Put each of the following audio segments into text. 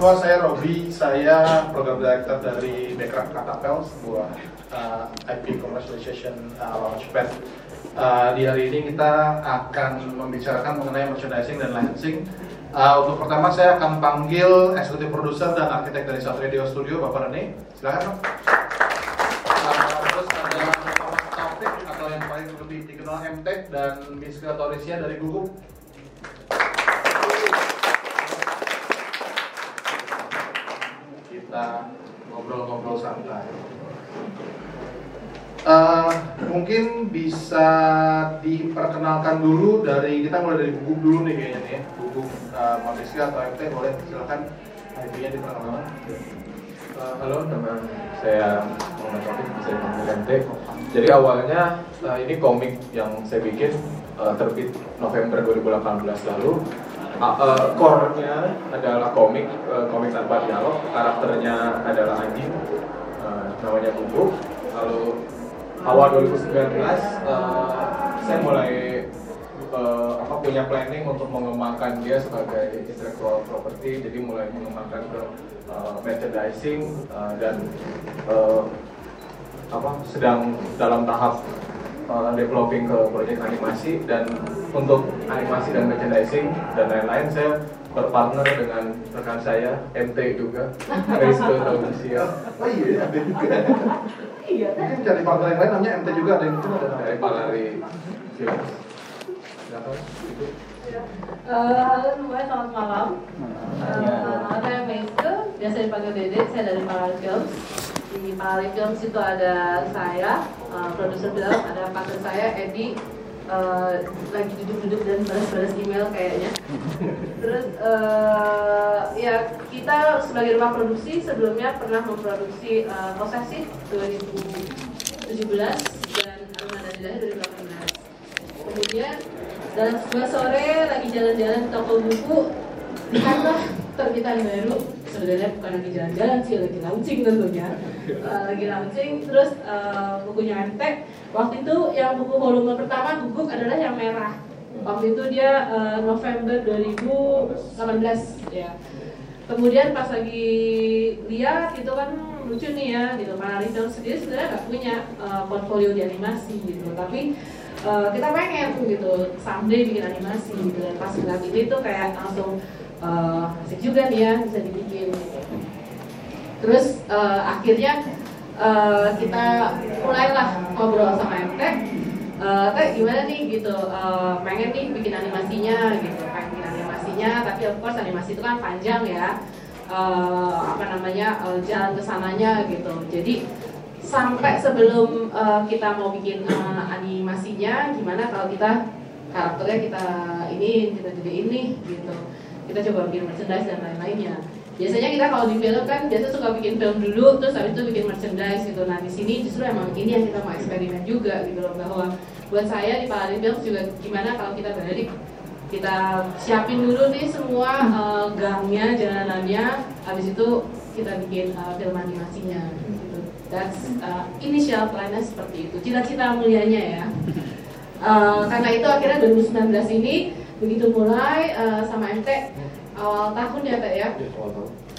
semua, saya Robi, saya program director dari Backcraft Katapel, sebuah uh, IP commercialization uh, launchpad. Uh, di hari ini kita akan membicarakan mengenai merchandising dan licensing. Uh, untuk pertama saya akan panggil eksekutif produser dan arsitek dari Satu Radio Studio, Bapak Rene. Silakan, Pak. Uh, terus ada atau yang paling lebih dikenal MTech dan Miska Torisia dari Gugup. kita ngobrol-ngobrol santai. Uh, mungkin bisa diperkenalkan dulu dari kita mulai dari Gugup dulu nih kayaknya nih ya. Gugup uh, Malaysia atau MT boleh silakan IP-nya diperkenalkan. Uh, halo, nama saya Muhammad Taufik, bisa dipanggil MT. Jadi awalnya uh, ini komik yang saya bikin uh, terbit November 2018 lalu. Uh, uh, core-nya adalah komik, uh, komik tanpa dialog. Karakternya adalah anjing, uh, namanya Bumbu. Lalu awal 2019 uh, saya mulai uh, apa punya planning untuk mengembangkan dia sebagai intellectual property. Jadi mulai mengembangkan ke uh, merchandising uh, dan uh, apa sedang dalam tahap uh, developing ke proyek animasi dan untuk animasi dan merchandising dan lain-lain saya berpartner dengan rekan saya MT juga Rizko Taunisia Oh iya, ada juga. Iya, Mungkin cari partner yang lain namanya MT juga ada yang itu ada dari Palari Films. Silakan. Eh, halo semuanya, selamat malam. Eh, nama saya Meiske, biasa dipanggil Dede, saya dari Parali Films. Di Parali Films itu ada saya, eh, produser film, ada partner saya, Edi, eh, lagi duduk-duduk dan balas-balas email kayaknya. Terus eh, ya kita sebagai rumah produksi sebelumnya pernah memproduksi eh, Posesif 2017 dan Armada Dilahi 2018. Kemudian dalam sebuah sore lagi jalan-jalan di toko buku lihatlah terbitan baru sebenarnya bukan lagi jalan-jalan sih lagi launching tentunya. Eh, lagi launching terus eh, bukunya MT waktu itu yang buku volume pertama guguk adalah yang merah. Waktu itu dia eh, November 2018 ya. Kemudian pas lagi lihat itu kan lucu nih ya gitu. Manari Film sendiri sebenarnya nggak punya eh, portfolio di animasi gitu. Tapi eh, kita pengen gitu. Someday bikin animasi gitu. Dan pas ngeliat ini tuh kayak langsung asik juga nih ya bisa dibikin. Terus eh, akhirnya eh, kita mulailah ngobrol sama MT eh, teh gimana nih? Gitu. Eh, pengen nih bikin animasinya gitu. Pengen bikin animasinya tapi of course animasi itu kan panjang ya. Eh, apa namanya eh, jalan ke sananya gitu. Jadi sampai sebelum eh, kita mau bikin eh, animasinya gimana kalau kita karakternya kita ini kita jadi ini gitu kita coba bikin merchandise dan lain-lainnya. Biasanya kita kalau di film kan biasa suka bikin film dulu terus habis itu bikin merchandise gitu. Nah di sini justru emang ini yang kita mau eksperimen juga gitu loh bahwa buat saya di Paladin Films juga gimana kalau kita balik kita siapin dulu nih semua eh, gangnya jalanannya habis itu kita bikin eh, film animasinya gitu. that's eh, initial plannya seperti itu. Cita-cita mulianya ya. Eh, karena itu akhirnya 2019 ini begitu mulai eh, sama MT awal tahun ya Teh ya?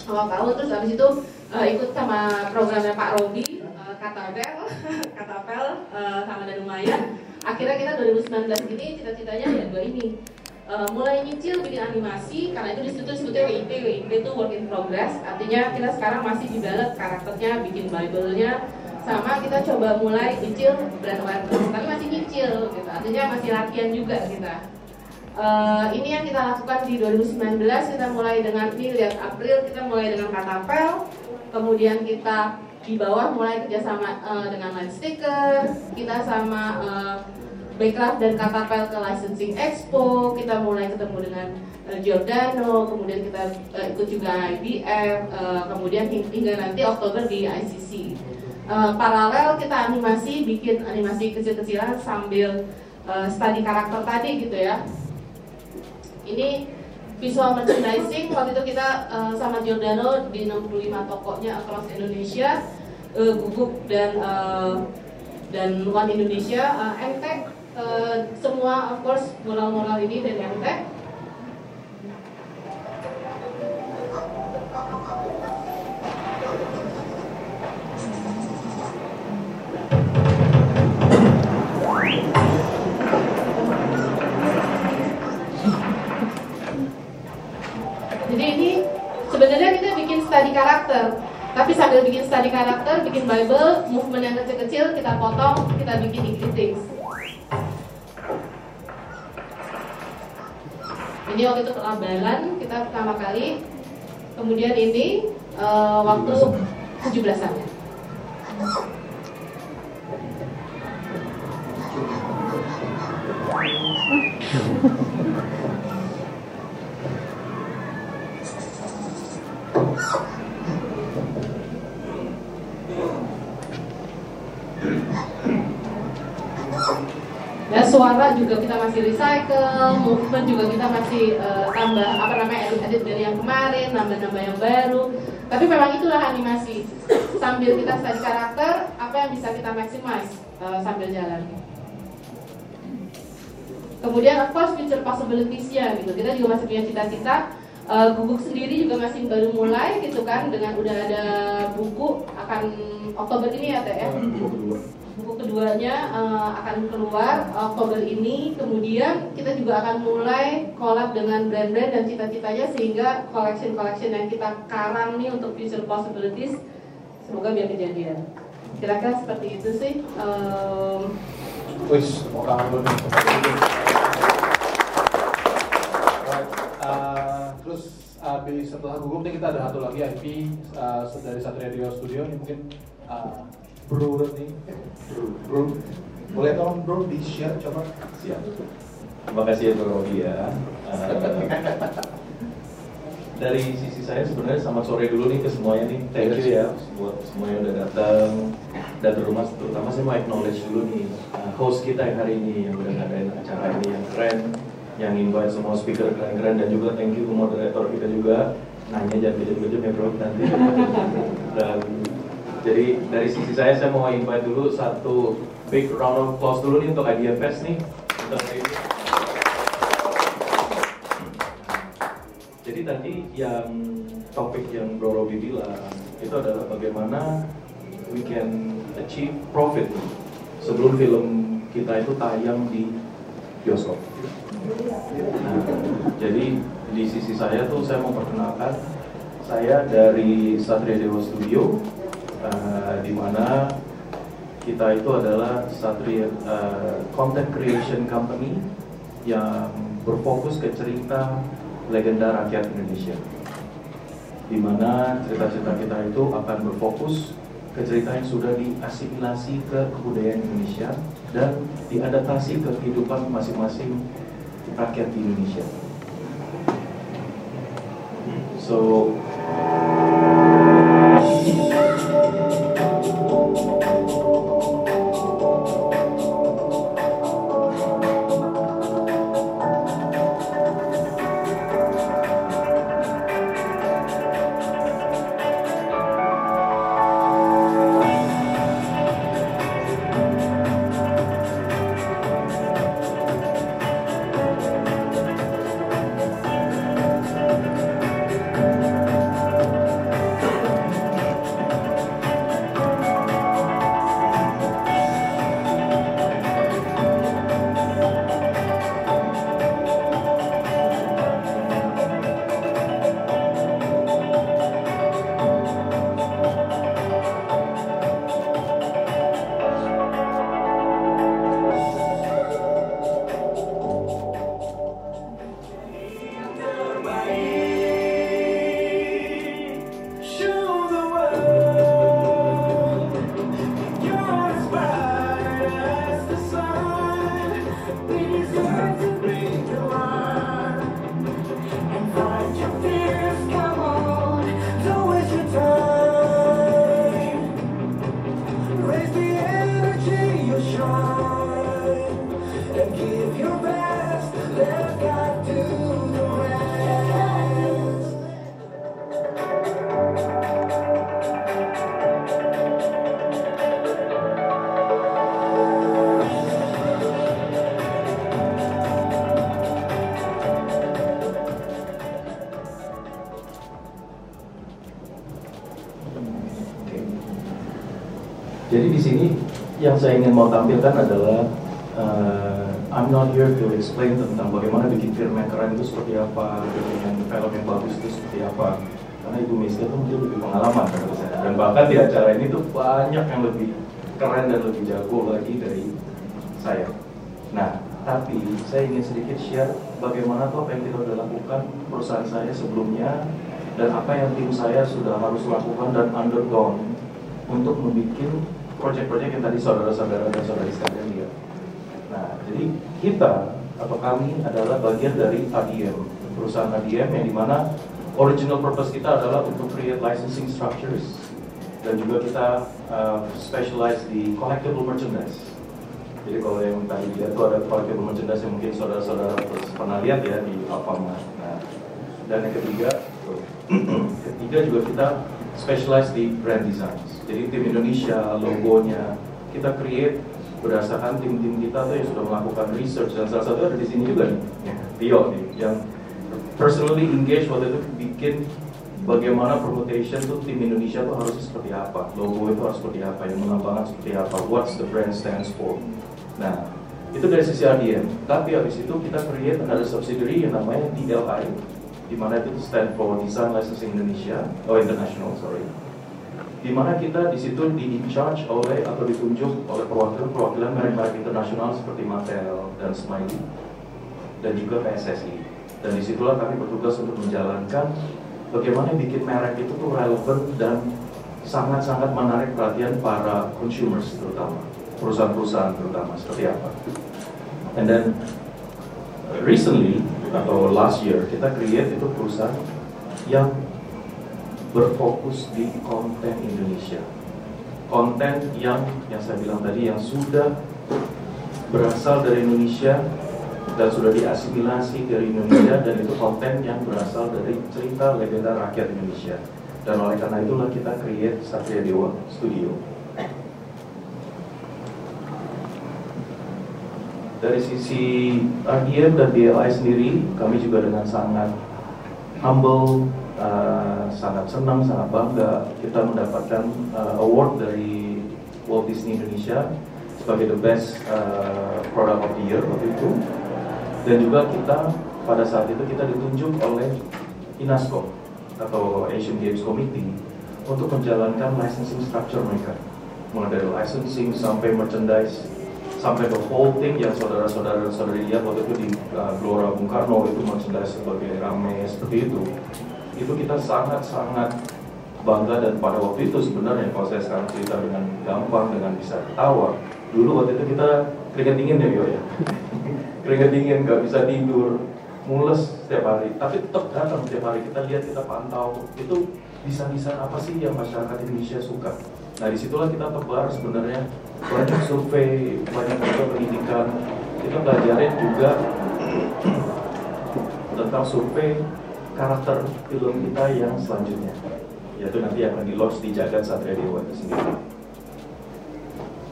Awal tahun. Terus habis itu eh, ikut sama programnya Pak Robi eh, Katapel Katapel eh, sama dan lumayan akhirnya kita 2019 ini cita-citanya ya dua ini. Eh, mulai nyicil bikin animasi karena itu di situ disebutnya WIP WIP itu work in progress. Artinya kita sekarang masih develop karakternya bikin bible-nya. Sama kita coba mulai nyicil brand awareness tapi masih nyicil gitu. Artinya masih latihan juga kita Eh, ini yang kita lakukan di 2019 kita mulai dengan ini lihat April kita mulai dengan Katapel kemudian kita di bawah mulai kerjasama eh, dengan Line Sticker kita sama eh, Backcraft dan Katapel ke Licensing Expo kita mulai ketemu dengan Giordano kemudian kita eh, ikut juga IBM eh, kemudian hingga nanti Oktober di ICC Eh, paralel kita animasi bikin animasi kecil-kecilan sambil eh, study karakter tadi gitu ya ini visual merchandising waktu itu kita eh, sama Giordano di 65 tokonya across Indonesia eh, Guguk dan eh, dan One Indonesia eh, MT eh, semua of course mural-mural ini dari MT study karakter, tapi sambil bikin study karakter, bikin Bible, movement yang kecil-kecil kita potong, kita bikin greetings. Ini waktu itu kelabaran kita pertama kali. Kemudian ini uh, waktu 17-an. Ya suara juga kita masih recycle, movement juga kita masih uh, tambah apa namanya edit-edit dari yang kemarin, nambah-nambah yang baru. Tapi memang itulah animasi. Sambil kita study karakter, apa yang bisa kita maximize uh, sambil jalan. Kemudian of course future possibilities-nya gitu. Kita juga masih punya cita-cita. Uh, Guguk sendiri juga masih baru mulai gitu kan dengan udah ada buku akan Oktober ini ya Teh ya. Buku keduanya uh, akan keluar Oktober ini. Kemudian kita juga akan mulai collab dengan brand-brand dan cita-citanya sehingga collection-collection yang kita karang nih untuk future possibilities semoga biar kejadian. Kira-kira seperti itu sih. Um, Wis, mau kangen nih. Uh, terus habis setelah Google nih kita ada satu lagi IP uh, dari Satria Radio Studio ini mungkin uh, Bro nih, Bro, Bro, boleh tolong Bro di share coba. Siap. Terima kasih ya Bro Robi ya. Uh, dari sisi saya sebenarnya selamat sore dulu nih ke semuanya nih. Thank you ya buat semua yang udah datang dan terutama terutama saya mau acknowledge dulu nih uh, host kita yang hari ini yang udah ngadain acara ini yang keren, yang invite semua speaker keren-keren dan juga thank you ke moderator kita juga nanya jangan kejam-kejam ya bro nanti dan jadi dari sisi saya saya mau invite dulu satu big round of applause dulu nih untuk Idea Fest nih untuk. Jadi tadi yang topik yang Bro Robi bilang itu adalah bagaimana we can achieve profit sebelum film kita itu tayang di bioskop. Jadi di sisi saya tuh saya mau perkenalkan saya dari Satria Dewa Studio uh, di mana kita itu adalah Satria uh, Content Creation Company yang berfokus ke cerita legenda rakyat Indonesia. Di mana cerita-cerita kita itu akan berfokus ke cerita yang sudah diasimilasi ke kebudayaan Indonesia dan diadaptasi ke kehidupan masing-masing rakyat di Indonesia. So yang saya ingin mau tampilkan adalah uh, I'm not here to explain tentang bagaimana bikin film yang keren itu seperti apa, bikin film yang bagus itu seperti apa. Karena Ibu Miska itu mungkin lebih pengalaman dari saya. Dan bahkan di acara ini tuh banyak yang lebih keren dan lebih jago lagi dari saya. Nah, tapi saya ingin sedikit share bagaimana tuh apa yang kita sudah lakukan perusahaan saya sebelumnya dan apa yang tim saya sudah harus lakukan dan undergone untuk membuat proyek-proyek yang tadi saudara-saudara dan saudari sekalian lihat. Nah, jadi kita atau kami adalah bagian dari ADM, perusahaan ADM yang di mana original purpose kita adalah untuk create licensing structures dan juga kita uh, specialize di collectible merchandise. Jadi kalau yang tadi lihat itu ada collectible merchandise yang mungkin saudara-saudara pernah lihat ya di Alfamart. Nah, dan yang ketiga, ketiga juga kita specialize di brand designs. Jadi tim Indonesia, logonya kita create berdasarkan tim-tim kita tuh yang sudah melakukan research dan salah satu ada di sini juga nih, Tio nih, yang personally engage waktu itu bikin bagaimana promotion tuh tim Indonesia tuh harus seperti apa, logo itu harus seperti apa, yang melambangkan seperti apa, what's the brand stands for. Nah, itu dari sisi ADM. Tapi habis itu kita create another subsidiary yang namanya TLI, di mana itu stand for Design Licensing Indonesia, oh International, sorry. Di mana kita di situ di in charge oleh atau ditunjuk oleh perwakilan-perwakilan merek-merek internasional seperti Mattel dan Smiley dan juga PSSI. Dan di situlah kami bertugas untuk menjalankan bagaimana bikin merek itu tuh relevan dan sangat-sangat menarik perhatian para consumers terutama perusahaan-perusahaan terutama seperti apa. And then recently atau last year kita create itu perusahaan yang berfokus di konten Indonesia. Konten yang yang saya bilang tadi yang sudah berasal dari Indonesia dan sudah diasimilasi dari Indonesia dan itu konten yang berasal dari cerita legenda rakyat Indonesia. Dan oleh karena itulah kita create Satria Dewa Studio. Dari sisi RDM dan DLI sendiri, kami juga dengan sangat humble, uh, sangat senang, sangat bangga kita mendapatkan uh, award dari Walt Disney Indonesia sebagai the best uh, product of the year waktu itu. Dan juga kita pada saat itu kita ditunjuk oleh INASCO atau Asian Games Committee untuk menjalankan licensing structure mereka mulai dari licensing sampai merchandise sampai the whole thing yang saudara-saudara saudari lihat waktu itu di uh, Gelora Bung Karno itu merchandise sebagai rame seperti itu. Itu kita sangat-sangat bangga dan pada waktu itu sebenarnya kalau saya sekarang cerita dengan gampang dengan bisa ketawa dulu waktu itu kita keringet dingin ya Yo ya? Keringet dingin nggak bisa tidur mules setiap hari. Tapi tetap datang setiap hari kita lihat kita pantau. Itu desain-desain apa sih yang masyarakat Indonesia suka nah di situlah kita tebar sebenarnya. Banyak survei banyak juga pendidikan. Kita belajarin juga tentang survei karakter film kita yang selanjutnya yaitu nanti akan di launch di Jagat Satria Dewa itu sendiri.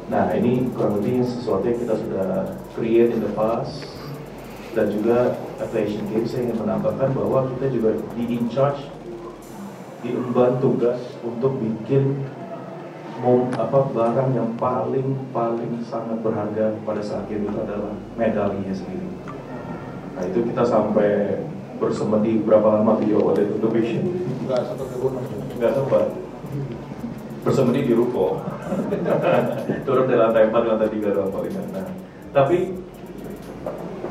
Nah ini kurang lebih sesuatu yang kita sudah create in the past dan juga Asian Games saya ingin menambahkan bahwa kita juga di in charge diemban tugas untuk bikin apa barang yang paling paling sangat berharga pada saat itu adalah medalinya sendiri. Nah itu kita sampai bersemedi berapa lama video waktu itu untuk vision? Enggak satu minggu Nggak sempat. Bersemedi di ruko. Turun dari lantai 4 lantai 3 doang paling nah. Tapi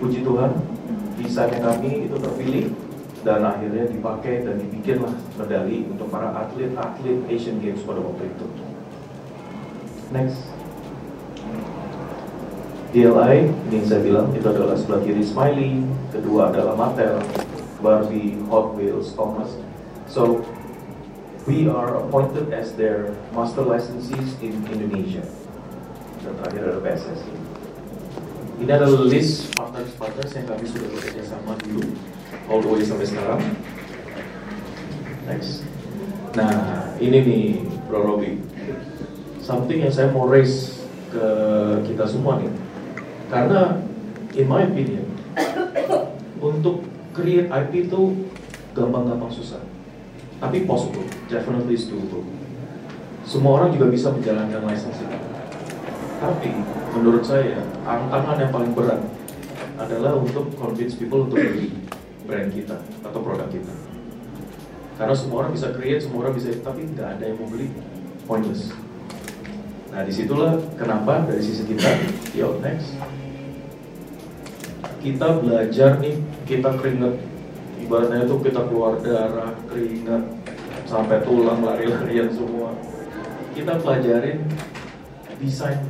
puji Tuhan desainnya kami itu terpilih dan akhirnya dipakai dan dibikinlah medali untuk para atlet-atlet Asian Games pada waktu itu. Next. DLI, ini saya bilang itu adalah sebelah kiri Smiley, kedua adalah Mattel, Barbie, Hot Wheels, Thomas. So, we are appointed as their master licensees in Indonesia. Dan terakhir ada PSSI. Ini adalah list partners-partners yang kami sudah bekerja sama dulu, all the way sampai sekarang. Next. Nah, ini nih, Bro Robi. Something yang saya mau raise ke kita semua nih. Karena, in my opinion, untuk create IP itu gampang-gampang susah. Tapi possible, definitely is doable. Semua orang juga bisa menjalankan licensing. Tapi menurut saya tantangan yang paling berat adalah untuk convince people untuk beli brand kita atau produk kita. Karena semua orang bisa create, semua orang bisa, tapi nggak ada yang mau beli, pointless. Nah di situlah kenapa dari sisi kita, yo next, kita belajar nih, kita keringet, ibaratnya itu kita keluar darah, keringet, sampai tulang lari-larian semua. Kita pelajarin desain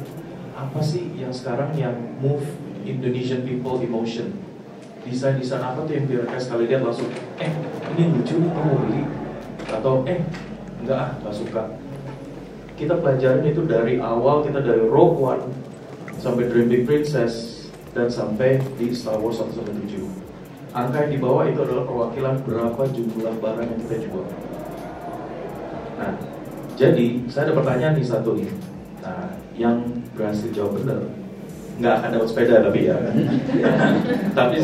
apa sih yang sekarang yang move Indonesian people emotion desain-desain apa tuh yang biar kayak sekali lihat langsung eh ini lucu kamu mau beli. Atau eh enggak ah nggak suka kita pelajarin itu dari awal kita dari Rogue One sampai Dream Big Princess dan sampai di Star Wars 1 sampai 7 angka yang di bawah itu adalah perwakilan berapa jumlah barang yang kita jual. Nah jadi saya ada pertanyaan nih satu nih. Nah yang berhasil jawab benar nggak akan dapat sepeda tapi ya. Tapi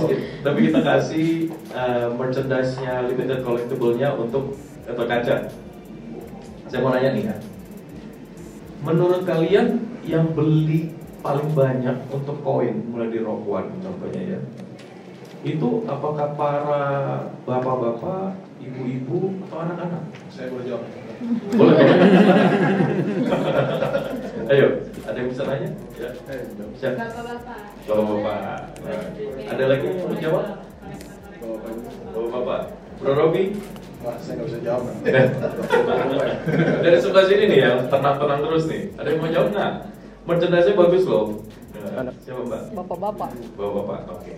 tapi kita kasih uh, merchandise-nya limited collectible-nya untuk atau kaca. Saya mau nanya nih ya menurut kalian yang beli paling banyak untuk koin mulai di Rock One contohnya ya itu apakah para bapak-bapak ibu-ibu atau anak-anak Saya boleh jawab. boleh boleh ayo ada yang bisa nanya ya siapa Bapak-bapak. Bapak-bapak. Nah, ada lagi yang mau jawab? Bapak-bapak. Bro Robi, Wah, saya nggak bisa jawab. dari sebelah sini nih yang tenang-tenang terus nih. Ada yang mau jawab nggak? Merchandise-nya bagus loh. Nah, siapa mbak? Bapak-bapak. Bapak-bapak, oke.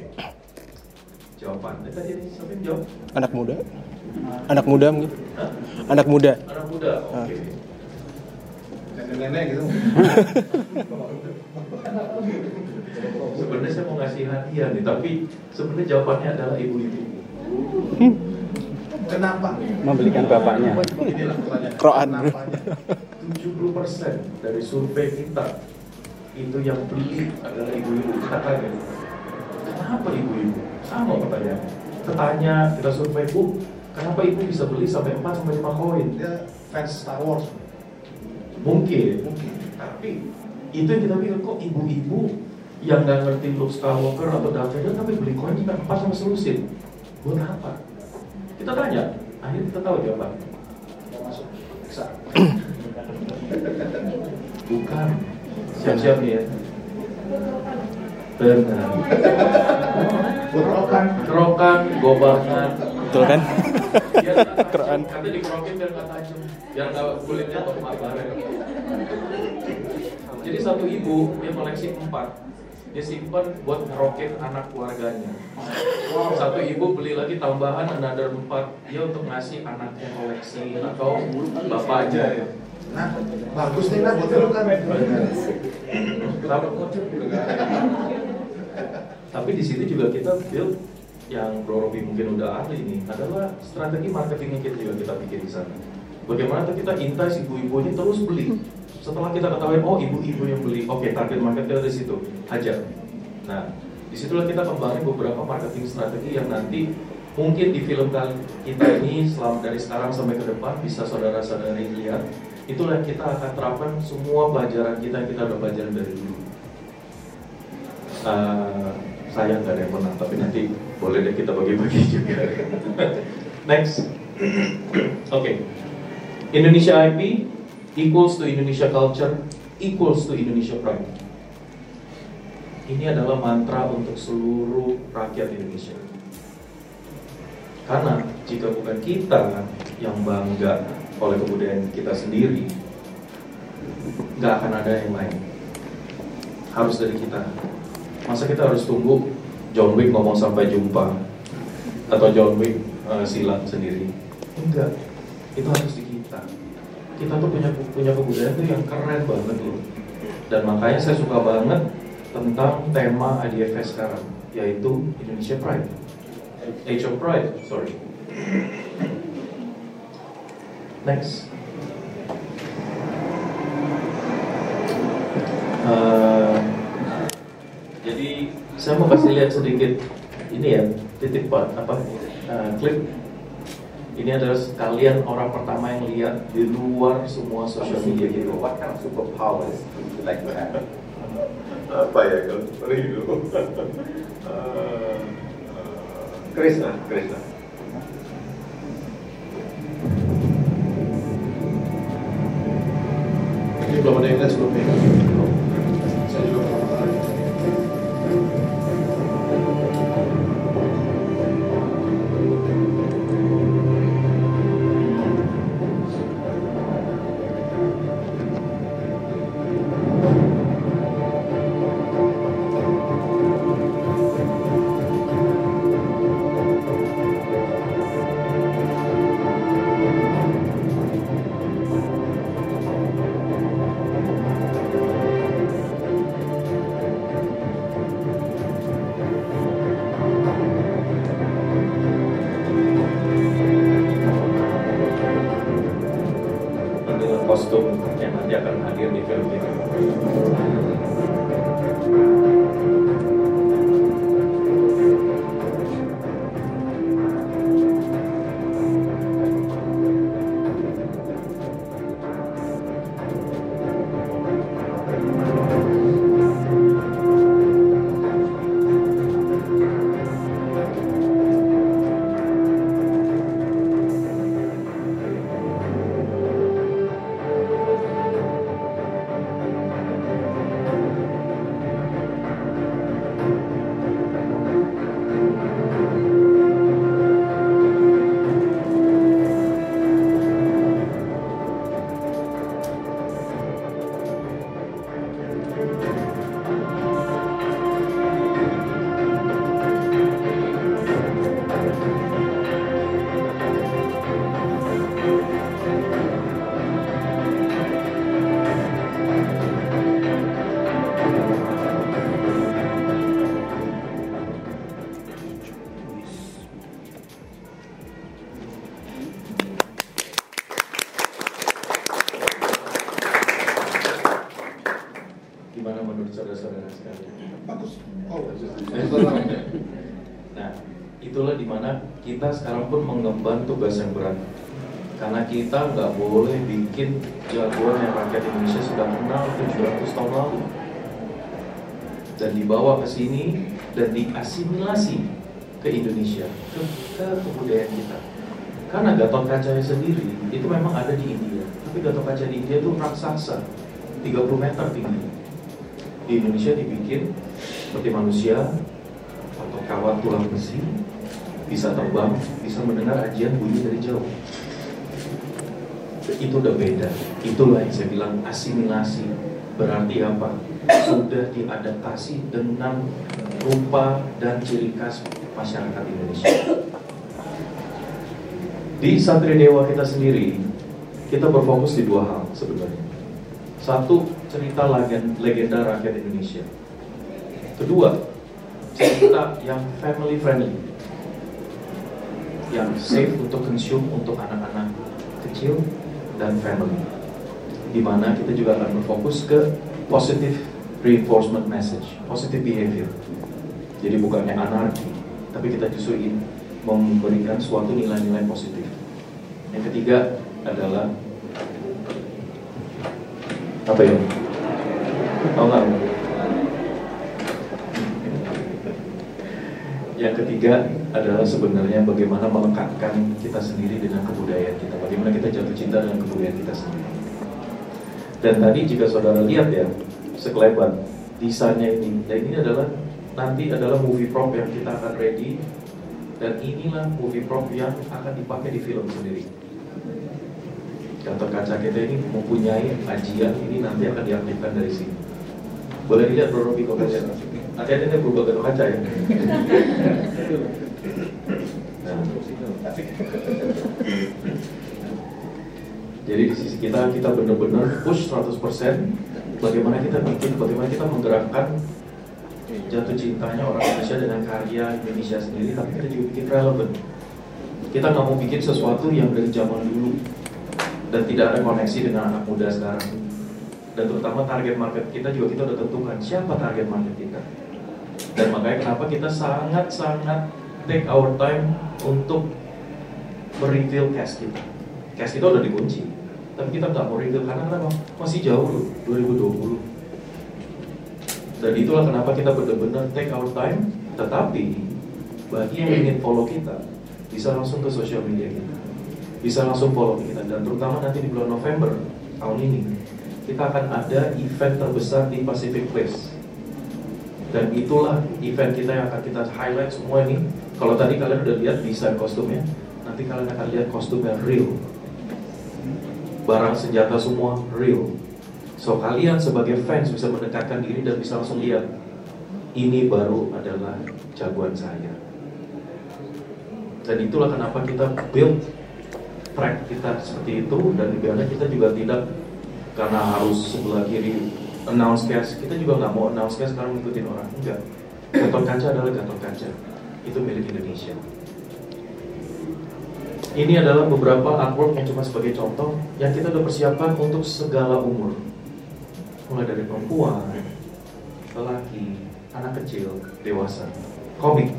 Jawaban. Eh, tadi siapa yang jawab? Anak muda. Anak muda mungkin. Hah? Anak muda. Anak muda, oke. Nenek-nenek gitu. Sebenarnya saya mau ngasih hadiah nih, tapi sebenarnya jawabannya adalah ibu-ibu. Kenapa? Membelikan bapaknya. Pertanyaan. Kroan. Kenapanya? 70% dari survei kita itu yang beli adalah ibu-ibu. Kita kaget. Kenapa ibu-ibu? Sama pertanyaannya. Kita tanya, kita survei, Bu, kenapa ibu bisa beli sampai 4 sampai 5 koin? Dia fans Star Wars. Mungkin, Mungkin. tapi itu yang kita pikir kok ibu-ibu yang nggak ngerti Luke Skywalker atau Darth Vader tapi beli koin sampai 4 sama selusin. Buat apa? Kita tanya, akhirnya kita tahu jawabannya. Mau masuk. Bisa. Bukan. Siap-siap nih ya. Benar. Buat rokan. Kerokan, gobangan. Betul kan? Kerokan. Katanya dikerokin biar nggak tajam. Biar nggak kulitnya atau matahari. Jadi satu ibu dia koleksi empat. Dia simpan buat ngerokin anak keluarganya. Satu ibu beli lagi tambahan another empat. Dia untuk ngasih anaknya koleksi atau bapaknya ya. Nah, bagus nih nah buat lu kan. Tapi di sini juga kita build yang Bro Robi mungkin udah ahli nih adalah strategi marketingnya kita juga kita bikin di sana. Bagaimana kita entice ibu-ibu ini terus beli. Setelah kita ketahui oh ibu-ibu yang beli, oke target market kita di situ, hajar. Nah, di situlah kita kembangin beberapa marketing strategi yang nanti mungkin di film kali kita ini selama dari sekarang sampai ke depan bisa saudara-saudari lihat itulah kita akan terapkan semua pelajaran kita yang kita udah pelajaran dari dulu. Eh, saya nggak ada yang menang, tapi nanti boleh deh kita bagi-bagi juga. Next, oke. Indonesia IP equals to Indonesia culture equals to Indonesia pride. Ini adalah mantra untuk seluruh rakyat Indonesia. Karena jika bukan kita yang bangga oleh kebudayaan kita sendiri, nggak akan ada yang lain. Harus dari kita. Masa kita harus tunggu John Wick ngomong sampai jumpa atau John Wick eh, silat sendiri? Enggak. Itu harus di kita. Tuh punya punya kebudayaan tuh yang keren banget loh. Dan makanya saya suka banget tentang tema IDFS sekarang, yaitu Indonesia Pride. Age of Pride, sorry. Next. Eh, jadi saya mau kasih lihat sedikit ini ya titik apa eh, klip ini adalah kalian orang pertama yang lihat di luar semua sosial media gitu. What kind of superpowers would you like to have? apa ya kalau seperti itu Eh, eh, Krishna Krishna Ini belum ada yang lihat sebelumnya. Mengemban tugas yang berat. Karena kita nggak boleh bikin jagoan yang rakyat Indonesia sudah kenal 700 tahun lalu. Dan dibawa ke sini dan diasimilasi ke Indonesia, ke, ke kebudayaan kita. Karena Gatot Kaca sendiri itu memang ada di India. Tapi Gatot Kaca di India itu raksasa, 30 meter tinggi. Di Indonesia dibikin seperti manusia atau kawat tulang besi bisa terbang, bisa mendengar ajian bunyi dari jauh. Itu udah beda. Itulah yang saya bilang asimilasi. Berarti apa? Sudah diadaptasi dengan rupa dan ciri khas masyarakat Indonesia. Di Satria Dewa kita sendiri, kita berfokus di dua hal sebenarnya. Satu, cerita legenda, rakyat Indonesia. Kedua, cerita yang family friendly. Yang safe untuk consume untuk anak-anak kecil dan family. Di mana kita juga akan berfokus ke positive reinforcement message, positive behavior. Jadi bukannya anarki, tapi kita justru ingin memberikan suatu nilai-nilai positif. Yang ketiga adalah apa ya? Tahu nggak? Yang ketiga adalah sebenarnya bagaimana melekatkan kita sendiri dengan kebudayaan kita. Bagaimana kita jatuh cinta dengan kebudayaan kita sendiri. Dan tadi jika saudara lihat ya, sekelebat desainnya ini, dan ini adalah nanti adalah movie prop yang kita akan ready dan inilah movie prop yang akan dipakai di film sendiri. Gatot kaca kita ini mempunyai ajian ini nanti akan diaktifkan dari sini. Boleh dilihat Bro Robi lihat. Hati-hati nih berubah gatot kaca ya. Jadi di sisi kita kita benar-benar push 100% bagaimana kita bikin, bagaimana kita menggerakkan jatuh cintanya orang Indonesia dengan karya Indonesia sendiri, tapi kita juga bikin relevan. Kita nggak mau bikin sesuatu yang dari zaman dulu dan tidak ada koneksi dengan anak muda sekarang. Dan terutama target market kita juga kita udah tentukan siapa target market kita. Dan makanya kenapa kita sangat-sangat take our time untuk mereveal cast kita. Cast kita udah dikunci, tapi kita nggak mau reveal karena kenapa? Masih jauh loh, 2020. Dan itulah kenapa kita benar-benar take our time. Tetapi bagi yang ingin follow kita, bisa langsung ke sosial media kita, bisa langsung follow kita. Dan terutama nanti di bulan November tahun ini, kita akan ada event terbesar di Pacific Place. Dan itulah event kita yang akan kita highlight semua ini. Kalau tadi kalian udah lihat desain kostumnya, nanti kalian akan lihat kostum yang real. Barang senjata semua real. So kalian sebagai fans bisa mendekatkan diri dan bisa langsung lihat ini baru adalah jagoan saya. Dan itulah kenapa kita build track kita seperti itu dan di mana kita juga tidak karena harus sebelah kiri announce cast kita juga nggak mau announce cast sekarang ngikutin orang enggak Gatot Kaca adalah Gatot Kaca itu milik Indonesia. Ini adalah beberapa artwork yang cuma sebagai contoh yang kita udah persiapkan untuk segala umur. Mulai dari perempuan lelaki anak kecil dewasa. Komik.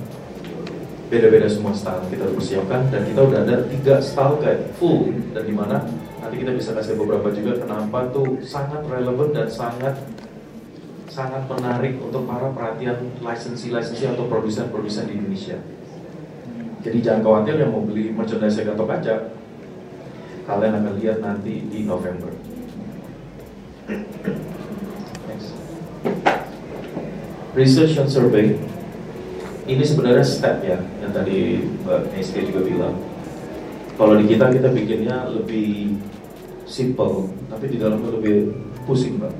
Beda-beda semua style kita udah persiapkan dan kita udah ada tiga style guide full. Dan di mana nanti kita bisa kasih beberapa juga kenapa tuh sangat relevan dan sangat sangat menarik untuk para perhatian licensee atau produsen-produsen di Indonesia. Jadi jangan khawatir yang mau beli merchandise Gatot Kaca, kalian akan lihat nanti di November. Next. Research and survey ini sebenarnya step ya yang tadi Mbak Neske juga bilang. Kalau di kita kita bikinnya lebih simple, tapi di dalamnya lebih pusing mbak.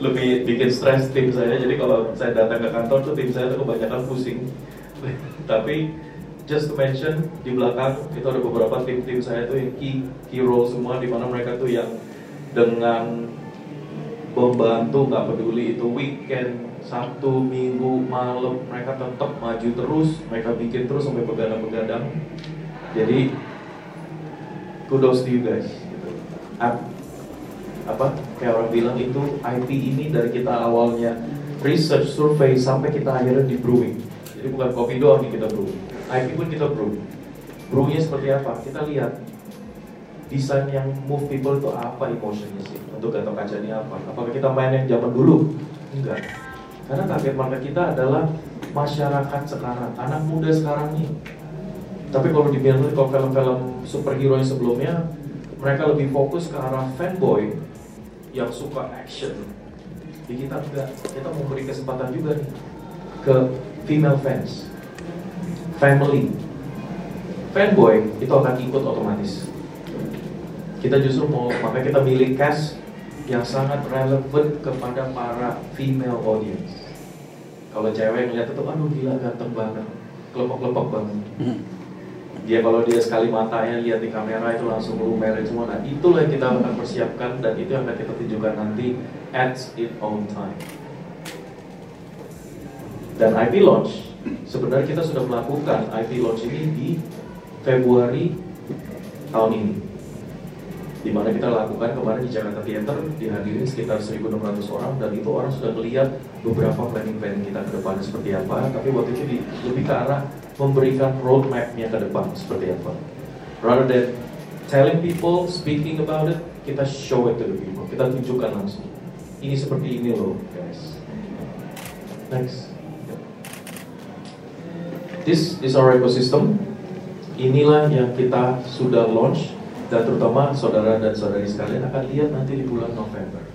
Lebih bikin stres tim saya. Jadi kalau saya datang ke kantor tuh tim saya tuh kebanyakan pusing. tapi just to mention di belakang itu ada beberapa tim-tim saya tuh yang key, key role semua di mana mereka tuh yang dengan membantu nggak peduli itu weekend Sabtu, Minggu, malam mereka tetap maju terus, mereka bikin terus sampai begadang-begadang. Jadi kudos to you guys. Gitu. Ap- apa kayak orang bilang itu IP ini dari kita awalnya research survey sampai kita akhirnya di brewing. Jadi bukan kopi doang nih kita brew. IP pun kita brew. Brewnya seperti apa? Kita lihat desain yang move people itu apa emotionnya sih untuk Gatot Kaca ini apa? Apakah kita main yang zaman dulu? Enggak. Karena target market kita adalah masyarakat sekarang, anak muda sekarang nih. Tapi kalau dibilang kalau film-film superhero yang sebelumnya, mereka lebih fokus ke arah fanboy yang suka action. Di kita enggak, kita mau beri kesempatan juga nih ke female fans, family. Fanboy itu akan ikut otomatis. Kita justru mau, makanya kita milih cast yang sangat relevan kepada para female audience. Kalau cewek ngeliat itu, aduh gila ganteng banget, kelepok-kelepok banget. Dia kalau dia sekali matanya lihat di kamera itu langsung lumer semua. Nah itulah yang kita akan persiapkan dan itu yang akan kita tunjukkan nanti at its own time. Dan IP launch, sebenarnya kita sudah melakukan IP launch ini di Februari tahun ini di mana kita lakukan kemarin di Jakarta Theater dihadiri sekitar 1.600 orang dan itu orang sudah melihat beberapa planning-planning kita ke depan seperti apa tapi waktu itu di, lebih ke arah memberikan roadmap-nya ke depan seperti apa. Rather than telling people, speaking about it kita show it to the people, kita tunjukkan langsung. Ini seperti ini loh guys. Next. This is our ecosystem. Inilah yang kita sudah launch dan terutama saudara dan saudari sekalian akan lihat nanti di bulan November.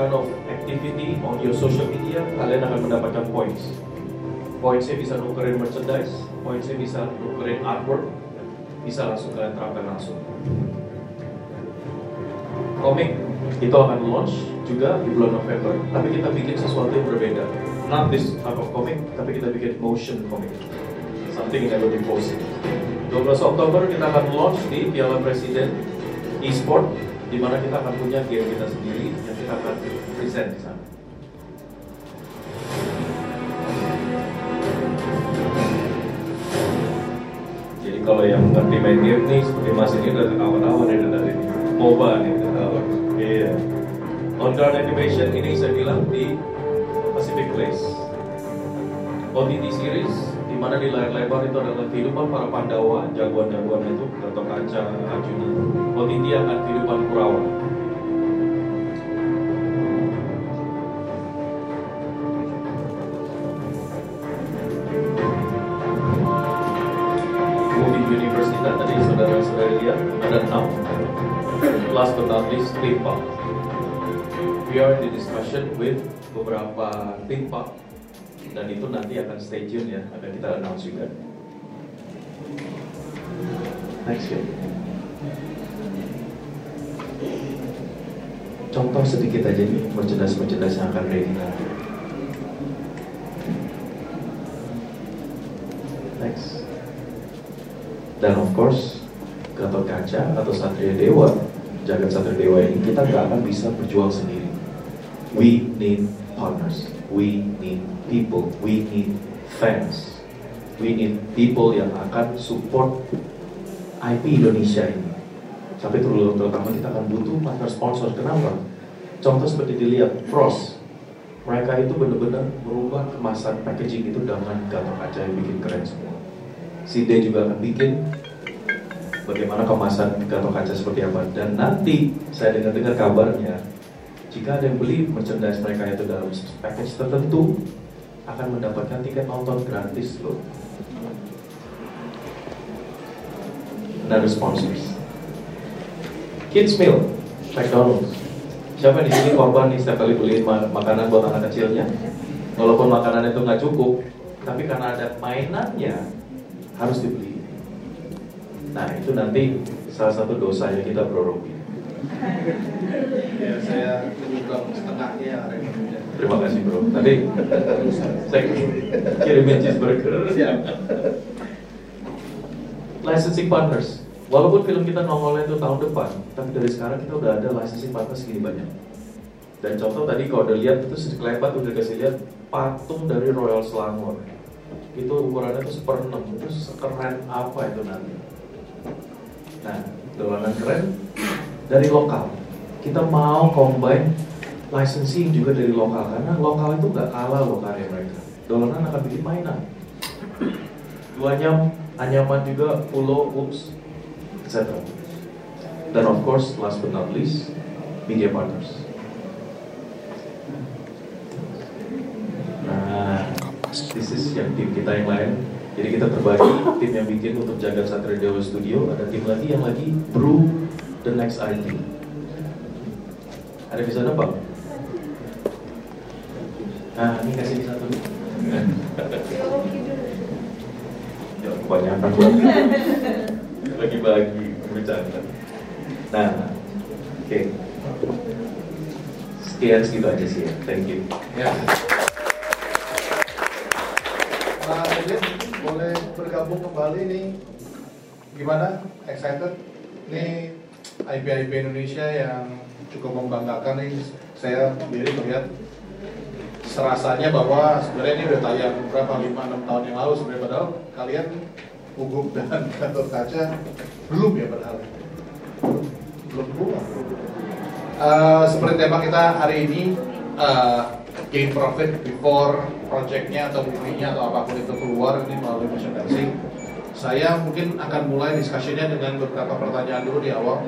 Kind of activity on your social media, kalian akan mendapatkan points. Pointsnya bisa nukerin merchandise, pointsnya bisa nukerin artwork, bisa langsung kalian terapkan langsung. Komik itu akan launch juga di bulan November, tapi kita bikin sesuatu yang berbeda. Not this type of comic, tapi kita bikin motion comic. Something yang never been posted. 12 Oktober kita akan launch di Piala Presiden e-sport di mana kita akan punya game kita sendiri yang kita bantu present di sana. Jadi kalau yang ngerti main game nih, seperti Mas ini udah ketahuan-tahuan ya dari ini. MOBA nih, ketahuan. Iya. On-ground animation ini saya bilang di Pacific Place. OTT series di mana di layar lebar itu adalah kehidupan para Pandawa, jagoan-jagoan itu, Gatot Kaca, Arjuna. OTT akan kehidupan Kurawa. Last but not least, theme park. We are in the discussion with beberapa theme park dan itu nanti akan stay tune ya, akan kita announce juga. Next ya. Contoh sedikit aja nih merchandise-merchandise yang akan ready nanti. Next. Dan of course, Gatot Kaca atau Satria Dewa, jagat Satria Dewa ini kita nggak akan bisa berjuang sendiri. We need partners, we need people, we need fans, we need people yang akan support IP Indonesia ini. Terlalu terutama kita akan butuh partner sponsor. Kenapa? Contoh seperti dilihat Frost, mereka itu benar-benar merubah kemasan packaging itu dengan Gatot Kaca yang bikin keren semua. Si D juga akan bikin bagaimana kemasan Gatot Kaca seperti apa. Dan nanti saya dengar-dengar kabarnya, jika ada yang beli merchandise mereka itu dalam package tertentu, akan mendapatkan tiket nonton gratis loh. Another sponsors. Kids Meal, McDonald's. Siapa di sini korban nih setiap kali beli ma- makanan buat anak kecilnya? Walaupun makanan itu nggak cukup, tapi karena ada mainannya harus dibeli. Nah itu nanti salah satu dosanya kita Bro Robi. Ya, saya menyumbang setengahnya. Terima kasih Bro. Tadi saya kirimin cheeseburger. Siap. Licensing partners. Walaupun film kita nongolnya itu tahun depan, tapi dari sekarang kita udah ada licensing partners segini banyak. Dan contoh tadi kalau udah lihat itu sekelebat udah kasih lihat patung dari Royal Selangor. Itu ukurannya tuh seper enam, itu sekeren apa itu nanti. Nah, dolanan keren dari lokal. Kita mau combine licensing juga dari lokal karena lokal itu nggak kalah loh karya mereka. Dolanan akan bikin mainan. Duanyam, Anyaman juga, Pulau, Ups, etc. Dan of course, last but not least, media partners. Nah, this is yang tim kita yang lain. Jadi kita terbagi tim yang bikin untuk Jagat Satria Dewa Studio, ada tim lagi yang lagi brew the next IT. Ada bisa nebak? Nah, ini kasih di satu. Ya, kebanyakan banget. Bagi-bagi bercanda. Nah, oke. Sekian segitu aja sih ya. Thank you. Ya. Nah, Edwin boleh bergabung kembali nih. Gimana? Excited? Nih IP-IP Indonesia yang cukup membanggakan nih. Saya sendiri melihat serasanya bahwa sebenarnya ini udah tayang berapa 5-6 tahun yang lalu sebenarnya padahal kalian Uguk dan Gatot Kaca belum ya padahal belum belum Eh, seperti tema kita hari ini eh, gain profit before projectnya atau movie-nya atau apa pun itu keluar ini melalui merchandising saya mungkin akan mulai diskusinya dengan beberapa pertanyaan dulu di awal.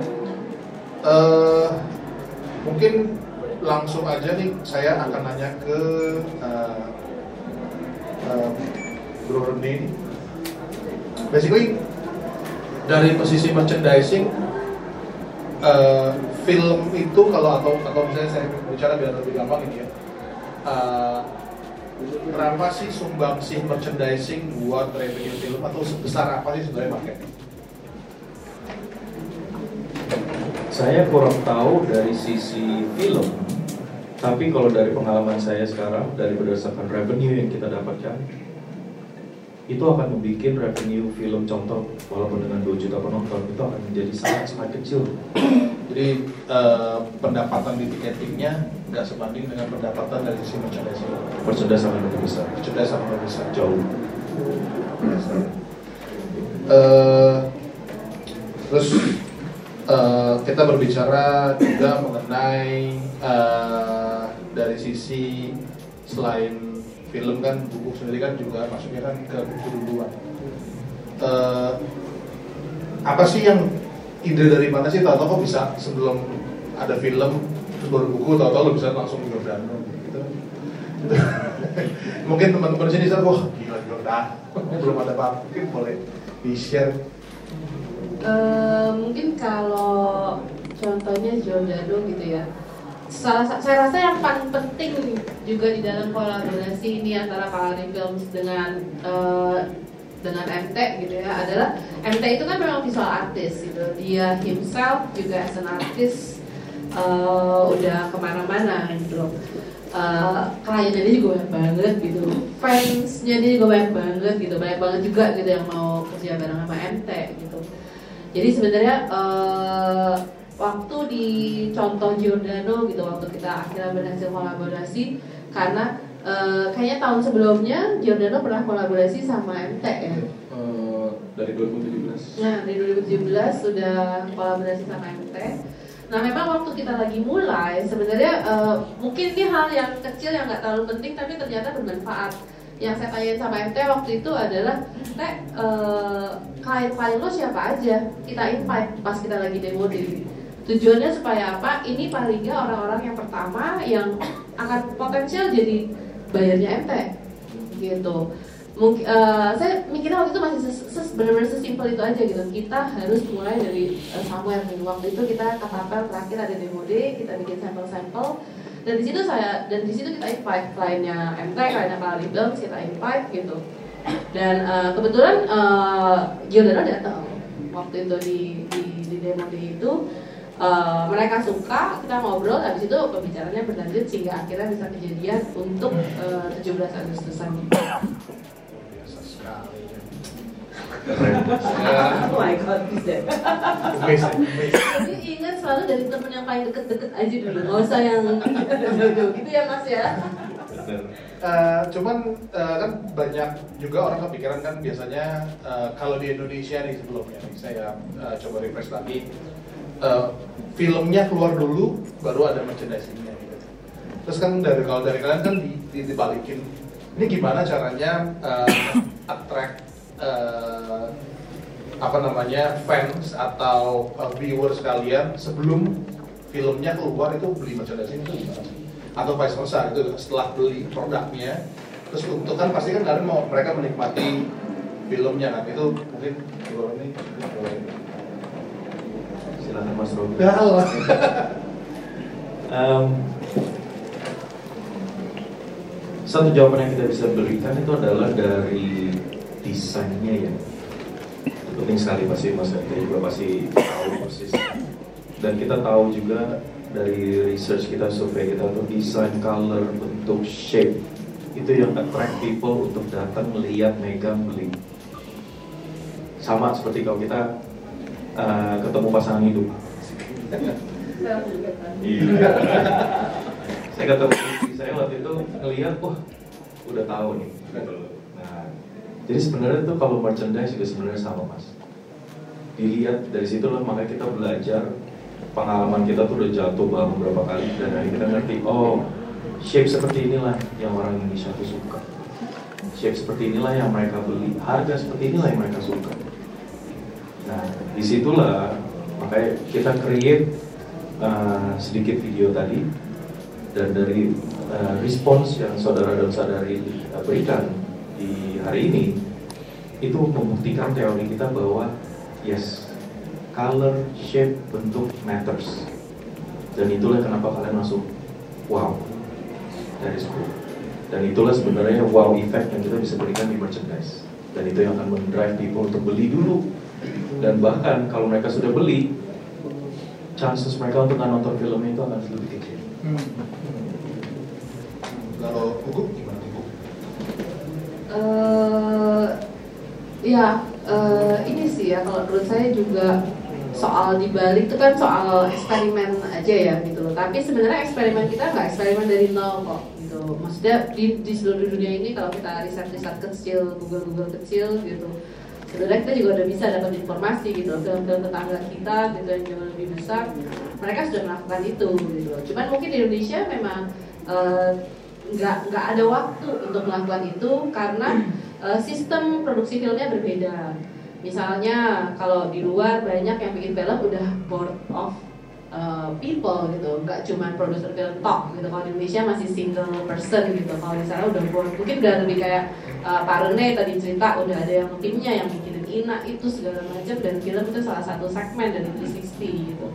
Eh, mungkin langsung aja nih saya akan nanya ke eh, eh, Bro Rene basically dari posisi merchandising eh, film itu kalau atau atau misalnya saya bicara biar lebih gampang ini ya berapa sih sumbangsih merchandising buat revenue film atau sebesar apa sih sebenarnya marketnya? Saya kurang tahu dari sisi film, tapi kalau dari pengalaman saya sekarang, dari berdasarkan revenue yang kita dapatkan, itu akan membuat revenue film contoh, walaupun dengan 2 juta penonton, itu akan menjadi sangat sangat kecil. Jadi eh, pendapatan di tiketingnya nggak sebanding dengan pendapatan dari sisi. Merchandise sangat lebih besar, Merchandise sama lebih besar. jauh. Eh, terus eh, kita berbicara juga mengenai eh, dari sisi selain film kan buku sendiri kan juga masuknya kan ke buku duluan. Eh, apa sih yang ide dari mana sih? Tahu-tahu kok bisa sebelum ada film terus baru buku tahu-tahu lo bisa langsung Giordano gitu. mungkin teman-teman sini sadar wah gila Giordano belum ada apa mungkin boleh di share Eh, mungkin kalau contohnya Giordano gitu ya. Salah sa- saya rasa yang paling penting juga di dalam kolaborasi ini antara Kalari Films dengan eh, dengan MT gitu ya adalah MT itu kan memang visual artist gitu. Dia himself juga as an artist eh, udah ke mana-mana gitu Eh, kliennya dia juga banyak banget gitu. Fansnya dia juga banyak banget gitu banyak banget juga gitu yang mau kerja bareng sama MT gitu. Jadi sebenarnya eh, waktu di contoh Giordano gitu waktu kita akhirnya berhasil kolaborasi karena eh, kayaknya tahun sebelumnya Giordano pernah kolaborasi sama MT ya. Eh, dari 2017 Nah dari 2017 sudah kolaborasi sama MT. Nah memang waktu kita lagi mulai sebenarnya eh, mungkin ini hal yang kecil yang nggak terlalu penting tapi ternyata bermanfaat. Yang saya tanyain sama MT waktu itu adalah, Teh, eh, klien-klien lo siapa aja? Kita invite pas kita lagi demo di Tujuannya supaya apa? Ini paling nggak orang-orang yang pertama yang akan potensial jadi bayarnya MT gitu. Mungkin eh, saya mikirnya waktu itu masih ses, ses- benar-benar sesimpel itu aja gitu. Kita harus mulai dari uh, somewhere gitu. waktu itu kita ke Tapel terakhir ada demo day kita bikin sampel-sampel. Dan di situ saya dan di situ kita invite kliennya MT kliennya Kalari Films kita invite gitu. Dan eh, kebetulan uh, Giordano datang waktu itu di di, di demo day itu Eh, mereka suka kita ngobrol habis itu pembicaranya berlanjut sehingga akhirnya bisa kejadian untuk eh, 17 Agustusan biasa sekali oh my god bisa jadi ingat selalu dari temen yang paling deket-deket aja dulu nggak usah yang jauh-jauh gitu ya mas ya. Eh, cuman eh, kan banyak juga orang kepikiran kan biasanya eh, kalau di Indonesia nih sebelumnya nih saya eh, coba refresh lagi eh, filmnya keluar dulu baru ada merchandisingnya gitu. Terus kan dari kalau dari kalian kan di, di- dibalikin ini gimana caranya eh, attract eh, apa namanya fans atau eh, viewers kalian sebelum filmnya keluar itu beli merchandising itu gimana? Atau vice versa itu setelah beli produknya terus untuk kan pasti kan kalian mau mereka menikmati filmnya kan itu mungkin boleh. Silakan Mas Robi. Ya Allah. Em, satu jawaban yang kita bisa berikan itu adalah dari desainnya ya. Itu penting sekali pasti Mas Ente juga pasti tahu persis. Dan kita tahu juga dari research kita, survei kita untuk desain, color, bentuk, shape itu yang attract people untuk datang melihat, megang, beli. Sama seperti kalau kita eh, ketemu pasangan hidup. Iya. saya ketemu saya waktu itu ngeliat, wah udah tahu nih. Nah, jadi sebenarnya tuh kalau merchandise juga sebenarnya sama mas. Dilihat dari situlah makanya kita belajar pengalaman kita tuh udah jatuh bareng beberapa kali dan akhirnya kita ngerti, oh shape seperti inilah yang orang Indonesia tuh suka. Shape seperti inilah yang mereka beli, harga seperti inilah yang mereka suka. Nah, di situlah makanya kita create uh, sedikit video tadi dan dari uh, respons yang saudara dan saudari uh, berikan di hari ini itu membuktikan teori kita bahwa yes color, shape, bentuk matters. Dan itulah kenapa kalian langsung wow that is cool. Dan itulah sebenarnya wow effect yang kita bisa berikan di merchandise. Dan itu yang akan mendrive people untuk beli dulu dan bahkan kalau mereka sudah beli chances mereka untuk nggak nonton filmnya itu akan lebih kecil. Kalau buku gimana buku? eh ya eh, ini sih ya kalau menurut saya juga soal dibalik itu kan soal eksperimen aja ya gitu loh. Tapi sebenarnya eksperimen kita nggak eksperimen dari nol kok gitu. Maksudnya di, di seluruh dunia ini kalau kita riset riset kecil google google kecil gitu sebenarnya kita juga udah bisa dapat informasi gitu film-film tetangga kita gitu yang jauh lebih besar mereka sudah melakukan itu gitu cuman mungkin di Indonesia memang eh, nggak nggak ada waktu untuk melakukan itu karena eh, sistem produksi filmnya berbeda misalnya kalau di luar banyak yang bikin film udah board of uh, people gitu, nggak cuma produser film talk gitu. Kalau di Indonesia masih single person gitu. Kalau di sana udah board, mungkin udah lebih kayak uh, Pak Rene tadi cerita udah ada yang timnya yang bikinin ina itu segala macam dan film itu salah satu segmen dari 360 gitu.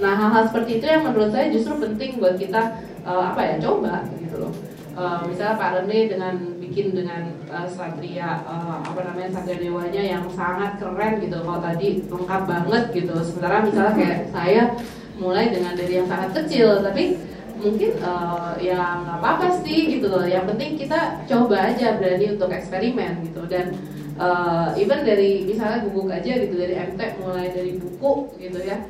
Nah hal-hal seperti itu yang menurut saya justru penting buat kita uh, apa ya coba gitu loh. Uh, misalnya Pak Rene dengan bikin dengan uh, Satria uh, apa namanya Satria Dewanya yang sangat keren gitu kalau tadi lengkap banget gitu sementara misalnya kayak saya mulai dengan dari yang sangat kecil tapi mungkin uh, ya nggak apa-apa sih gitu loh. Yang penting kita coba aja berani untuk eksperimen gitu. Dan uh, even dari misalnya guguk aja gitu dari MT mulai dari buku gitu ya.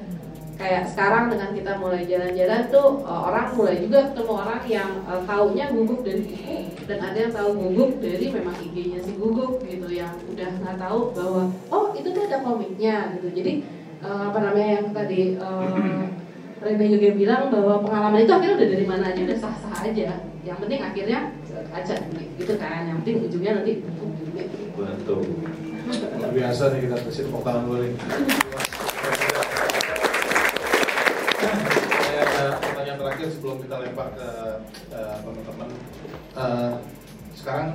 Kayak sekarang dengan kita mulai jalan-jalan tuh uh, orang mulai juga ketemu orang yang uh, taunya guguk dari buku dan ada yang tahu guguk dari memang IG-nya si guguk gitu yang udah nggak tahu bahwa oh itu tuh ada komiknya gitu. Jadi uh, apa namanya yang tadi uh, Rene juga bilang bahwa pengalaman itu akhirnya udah dari mana aja udah sah-sah aja yang penting akhirnya kaca gitu kan yang penting ujungnya nanti gitu. Betul. Luar biasa nih kita kasih tepuk tangan dulu nih. Saya ada pertanyaan terakhir sebelum kita lempar ke eh, teman-teman. Eh, sekarang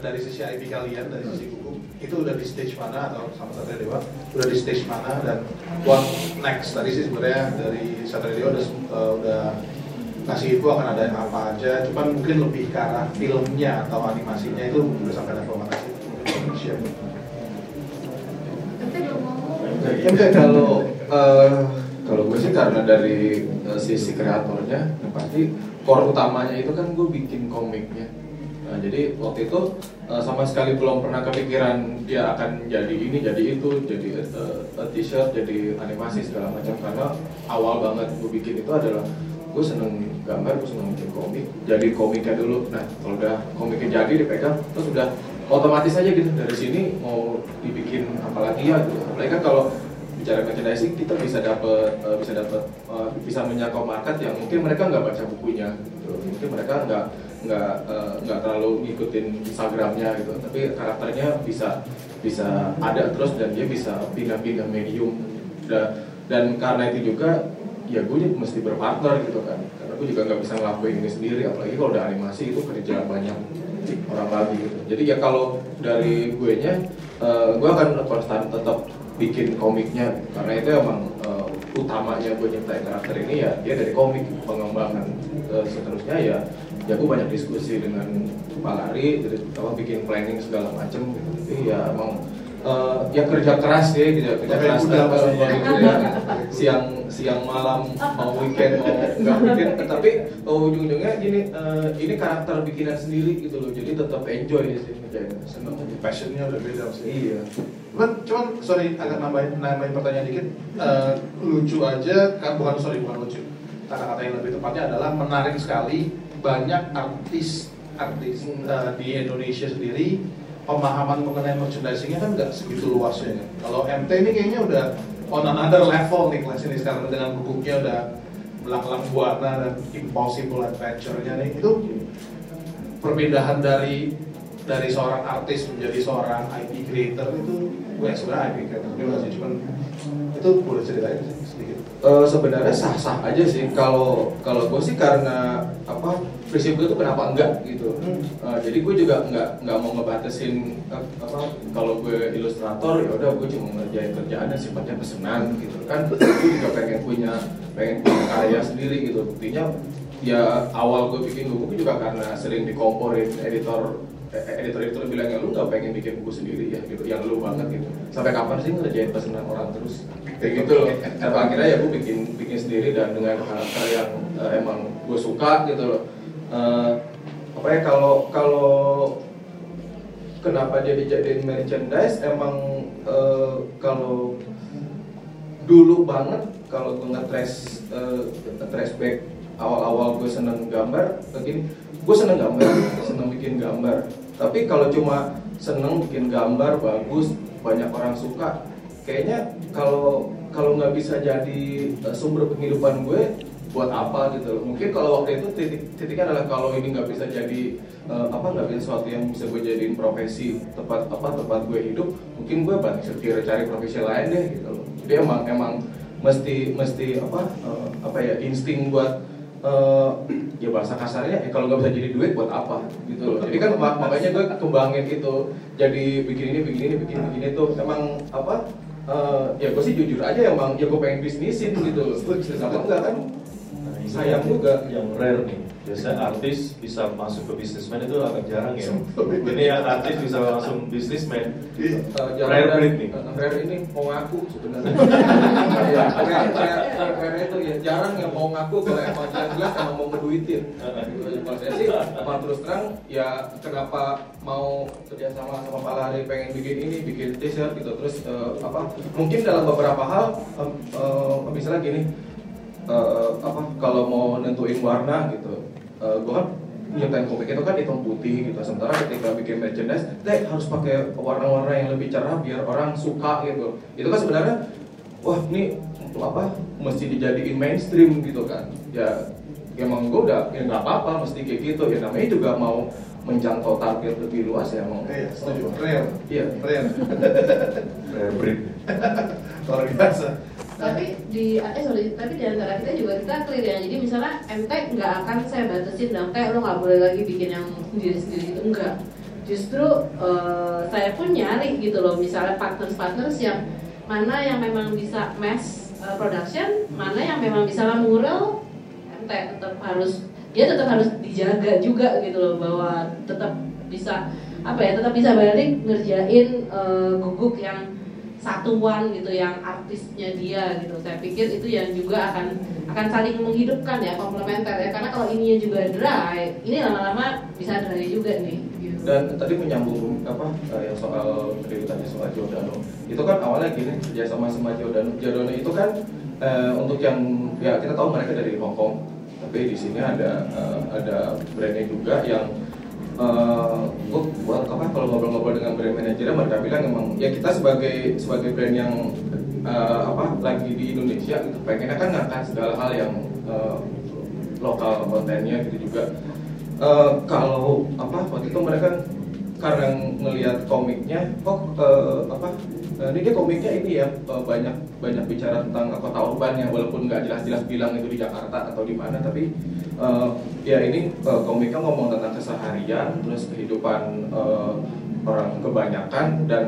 dari sisi IP kalian, dari sisi Google, itu udah di stage mana atau sama Satria Dewa udah di stage mana dan what next? Tadi sih sebenarnya dari Satria Dewa udah, eh, udah kasih info akan ada yang apa aja, cuman mungkin lebih ke arah filmnya atau animasinya itu udah sampai level mana sih? Share. Tapi ngomong. Enggak kalau eh, kalau gue sih karena dari eh, sisi kreatornya, yang pasti core utamanya itu kan gue bikin komiknya. Nah, jadi waktu itu eh, sama sekali belum pernah kepikiran dia akan jadi ini, jadi itu, jadi eh, t-shirt, jadi animasi segala macam karena awal banget gue bikin itu adalah gue seneng gambar, gue seneng bikin komik, jadi komiknya dulu. Nah kalau udah komiknya jadi dipegang, terus udah otomatis aja gitu dari sini mau dibikin apa lagi ya gitu. Apalagi kan kalau bicara merchandising kita bisa dapat eh, bisa dapat eh, bisa menjangkau market yang mungkin mereka nggak baca bukunya gitu. mungkin mereka nggak nggak eh, nggak terlalu ngikutin Instagramnya gitu. Tapi karakternya bisa bisa ada terus dan dia bisa pindah-pindah medium. Dan dan karena itu juga ya gue mesti berpartner gitu kan. Karena gue juga nggak bisa ngelakuin ini sendiri. Apalagi kalau udah animasi itu kerja banyak orang lagi gitu. Jadi ya kalau dari gue nya gue akan konstan tetap bikin komiknya. Karena itu emang eh, utamanya gue nyiptain karakter ini ya dia dari komik pengembangan. Eh, seterusnya ya ya gue banyak diskusi dengan Pak Lari jadi apa bikin planning segala macem gitu. Tapi ya emang eh, ya kerja keras ya kerja, kerja keras kalau gitu ya siang siang malam mau weekend mau nggak weekend tapi oh, ujung-ujungnya gini eh, ini karakter bikinan sendiri gitu loh jadi tetap enjoy sih ngerjain seneng aja passionnya udah beda sih. iya Cuman, cuman sorry agak nambahin, nambahin pertanyaan dikit. Eh, lucu aja, kan bukan sorry bukan lucu. Kata-kata yang lebih tepatnya adalah menarik sekali banyak artis artis eh, di Indonesia sendiri pemahaman mengenai merchandisingnya kan nggak segitu luasnya kan. Kalau MT ini kayaknya udah on another level nih kelas ini sekarang dengan bukunya udah belang-belang buana dan impossible adventure-nya nih. Itu perpindahan dari dari seorang artis menjadi seorang IP creator itu gue ya sebenarnya IP creator juga sih cuman itu boleh ceritain sih Eh, sebenarnya sah-sah aja sih. Kalau kalau gue sih karena apa prinsip gue tuh kenapa enggak gitu. Hmm. Eh, jadi gue juga nggak nggak mau ngebatasin eh, apa kalau gue ilustrator ya udah gue cuma ngerjain kerjaan yang sifatnya pesanan gitu kan. Gue juga pengen punya pengen punya karya sendiri gitu. Buktinya ya awal gue bikin buku juga karena sering dikomporin editor eh, editor editor bilang ya lu nggak pengen bikin buku sendiri ya? Gitu. Yang lu banget gitu. Sampai kapan sih ngerjain pesanan orang terus? Kayak gitu loh. Sampai akhirnya ya gue bikin bikin sendiri dan dengan karakter yang eh, emang gue suka gitu loh. Eh, apa ya kalau kalau kenapa dia dijadiin merchandise? Emang eh, kalau dulu banget kalau gue nge-trace eh, nge-trace back awal-awal gue seneng gambar begini gue seneng gambar seneng bikin gambar tapi kalau cuma seneng bikin gambar bagus banyak orang suka kayaknya kalau kalau nggak bisa jadi eh, sumber penghidupan gue buat apa gitu mungkin kalau waktu itu titik titiknya adalah kalau ini nggak bisa jadi eh, apa nggak bisa sesuatu yang bisa gue jadiin profesi tempat apa tempat gue hidup mungkin gue banyak setir cari profesi lain deh gitu loh. Jadi emang emang mesti mesti apa eh, apa ya insting buat eh, ya bahasa kasarnya ya kalau nggak bisa jadi duit buat apa? Gitu loh. Jadi kan mak- makanya gue kembangin itu. Jadi bikin ini bikin ini bikin begini tuh. Emang apa eh, ya gue sih jujur aja emang ya gue pengen bisnisin gitu loh. Sama enggak kan? Nah, ini sayang yang- juga. yang rare nih biasanya artis bisa masuk ke bisnismen itu agak jarang ya. Ini yang artis bisa langsung bisnismen Eh, jarang Rare breed nih. eh, rare ini mau ngaku sebenarnya. Ya, rare, rare, itu ya jarang yang mau ngaku kalau emang jelas-jelas emang mau ngeduitin. Gitu kalau saya sih emang terus terang ya kenapa mau kerjasama sama Pak Lahari pengen bikin ini bikin t-shirt gitu. Terus eh, apa mungkin dalam beberapa hal eh, eh, misalnya gini eh, apa kalau mau nentuin warna gitu eh, gue kan nyiptain komik itu kan hitam putih gitu sementara ketika bikin merchandise teh harus pakai warna-warna yang lebih cerah biar orang suka gitu itu kan sebenarnya wah ini apa mesti dijadiin mainstream gitu kan ya emang gue udah ya nggak apa-apa mesti kayak gitu ya namanya juga mau menjangkau target lebih luas ya mau Iya, setuju. Rare. Iya. Rare breed Luar biasa. Tapi di eh sorry tapi di antara kita juga kita clear ya. Jadi misalnya MT nggak akan saya batasin. Dan kayak lo nggak boleh lagi bikin yang sendiri sendiri gitu enggak justru eh, saya pun nyari gitu loh misalnya partners partners yang mana yang memang bisa mass eh, production mana yang memang bisa mural MT tetap harus dia tetap harus dijaga juga gitu loh bahwa tetap bisa apa ya tetap bisa balik ngerjain eh, guguk yang satuan gitu yang artisnya dia gitu. Saya pikir itu yang juga akan akan saling menghidupkan ya komplementer ya. Karena kalau ininya juga dry ini lama-lama bisa dry juga nih gitu. dan tadi menyambung apa eh, yang soal tadi ditanya soal Giordano. Itu kan awalnya gini kerja sama sama Giordano. Giordano itu kan eh, untuk yang ya kita tahu mereka dari Hong Kong. Tapi di sini ada eh, ada brandnya juga yang eh gue buat apa? Kalau ngobrol-ngobrol dengan brand manajernya mereka bilang emang ya kita sebagai sebagai brand yang eh, apa lagi di Indonesia gitu pengennya kan ngangkat segala hal yang eh, lokal kontennya gitu juga. Eh, kalau apa waktu itu mereka karena ngelihat komiknya kok eh, apa eh, ini dia komiknya ini ya eh, banyak banyak bicara tentang kota urban ya walaupun nggak jelas-jelas bilang itu di Jakarta atau di mana tapi eh, ya ini eh, komiknya ngomong tentang keseharian terus kehidupan eh, orang kebanyakan dan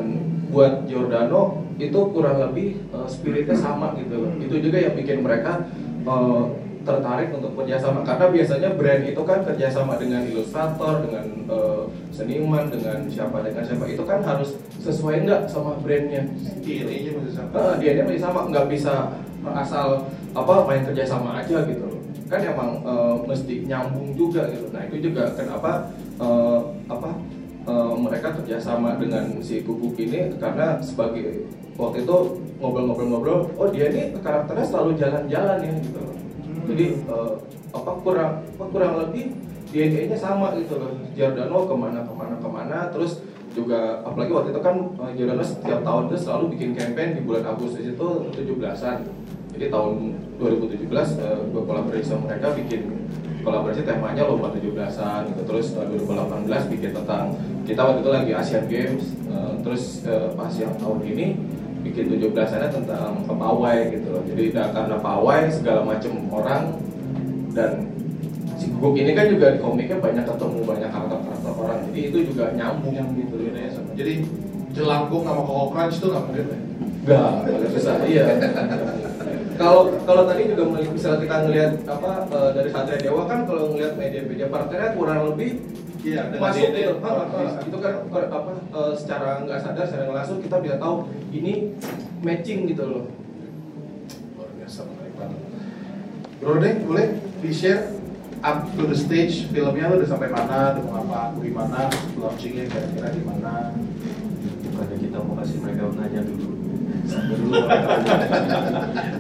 buat Giordano itu kurang lebih eh, spiritnya sama gitu itu juga yang bikin mereka eh, tertarik untuk kerjasama karena biasanya brand itu kan kerjasama dengan ilustrator, dengan eh, seniman, dengan siapa dengan siapa itu kan harus sesuai nggak sama brandnya. DNA-nya masih sama. Dia masih sama nggak bisa asal apa main kerjasama aja gitu loh. Kan emang eh, mesti nyambung juga gitu. Nah itu juga kenapa eh, apa eh, mereka kerjasama dengan si Guguk ini karena sebagai waktu itu ngobrol-ngobrol-ngobrol, oh dia ini karakternya selalu jalan-jalan ya gitu loh jadi eh, apa kurang apa kurang lebih DNA-nya sama gitu loh. Giordano ke mana ke mana ke mana terus juga apalagi waktu itu kan eh, Giordano setiap tahun itu selalu bikin campaign di bulan Agustus itu 17-an jadi tahun 2017 eh, gue kolaborasi sama mereka bikin kolaborasi temanya lomba 17-an gitu. Terus eh, 2018 bikin tentang kita waktu itu lagi Asian Games eh, terus eh, pas yang tahun ini bikin 17-annya tentang pawai gitu loh. Jadi nah, karena pawai segala macam orang dan si Guguk ini kan juga di komiknya banyak ketemu banyak karakter-karakter orang. Jadi itu juga nyambung gitu loh. DNA-nya sama. Jadi jelangkung sama Koko Crunch itu nggak mirip ya? Agak susah. Iya. Kalau kalau tadi juga misalnya kita ngelihat apa eh, dari Satria Dewa kan kalau ngelihat media-media partnernya kurang lebih Iya, masuk DNA. gitu. Ah, ah. itu kan per- apa eh, secara nggak sadar secara nggak langsung kita bisa tahu ini matching gitu loh. Luar biasa menarik banget. Bro Deng, boleh di-share up to the stage filmnya udah sampai mana, udah mau apa, gimana, launchingnya kira-kira gimana? bukannya kita mau kasih mereka nanya dulu dulu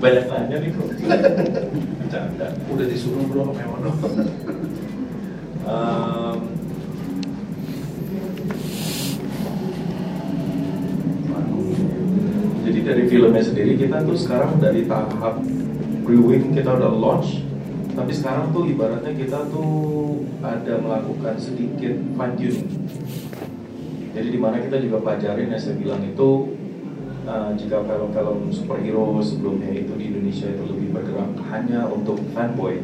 banyak nanya nih bro bercanda Udah disuruh bro sama Emono. Em, dari filmnya sendiri kita tuh sekarang dari tahap brewing kita udah launch tapi sekarang tuh ibaratnya kita tuh ada melakukan sedikit fine tuning. Jadi di mana kita juga pelajarin yang saya bilang itu uh, jika film-film superhero sebelumnya itu di Indonesia itu lebih bergerak hanya untuk fanboy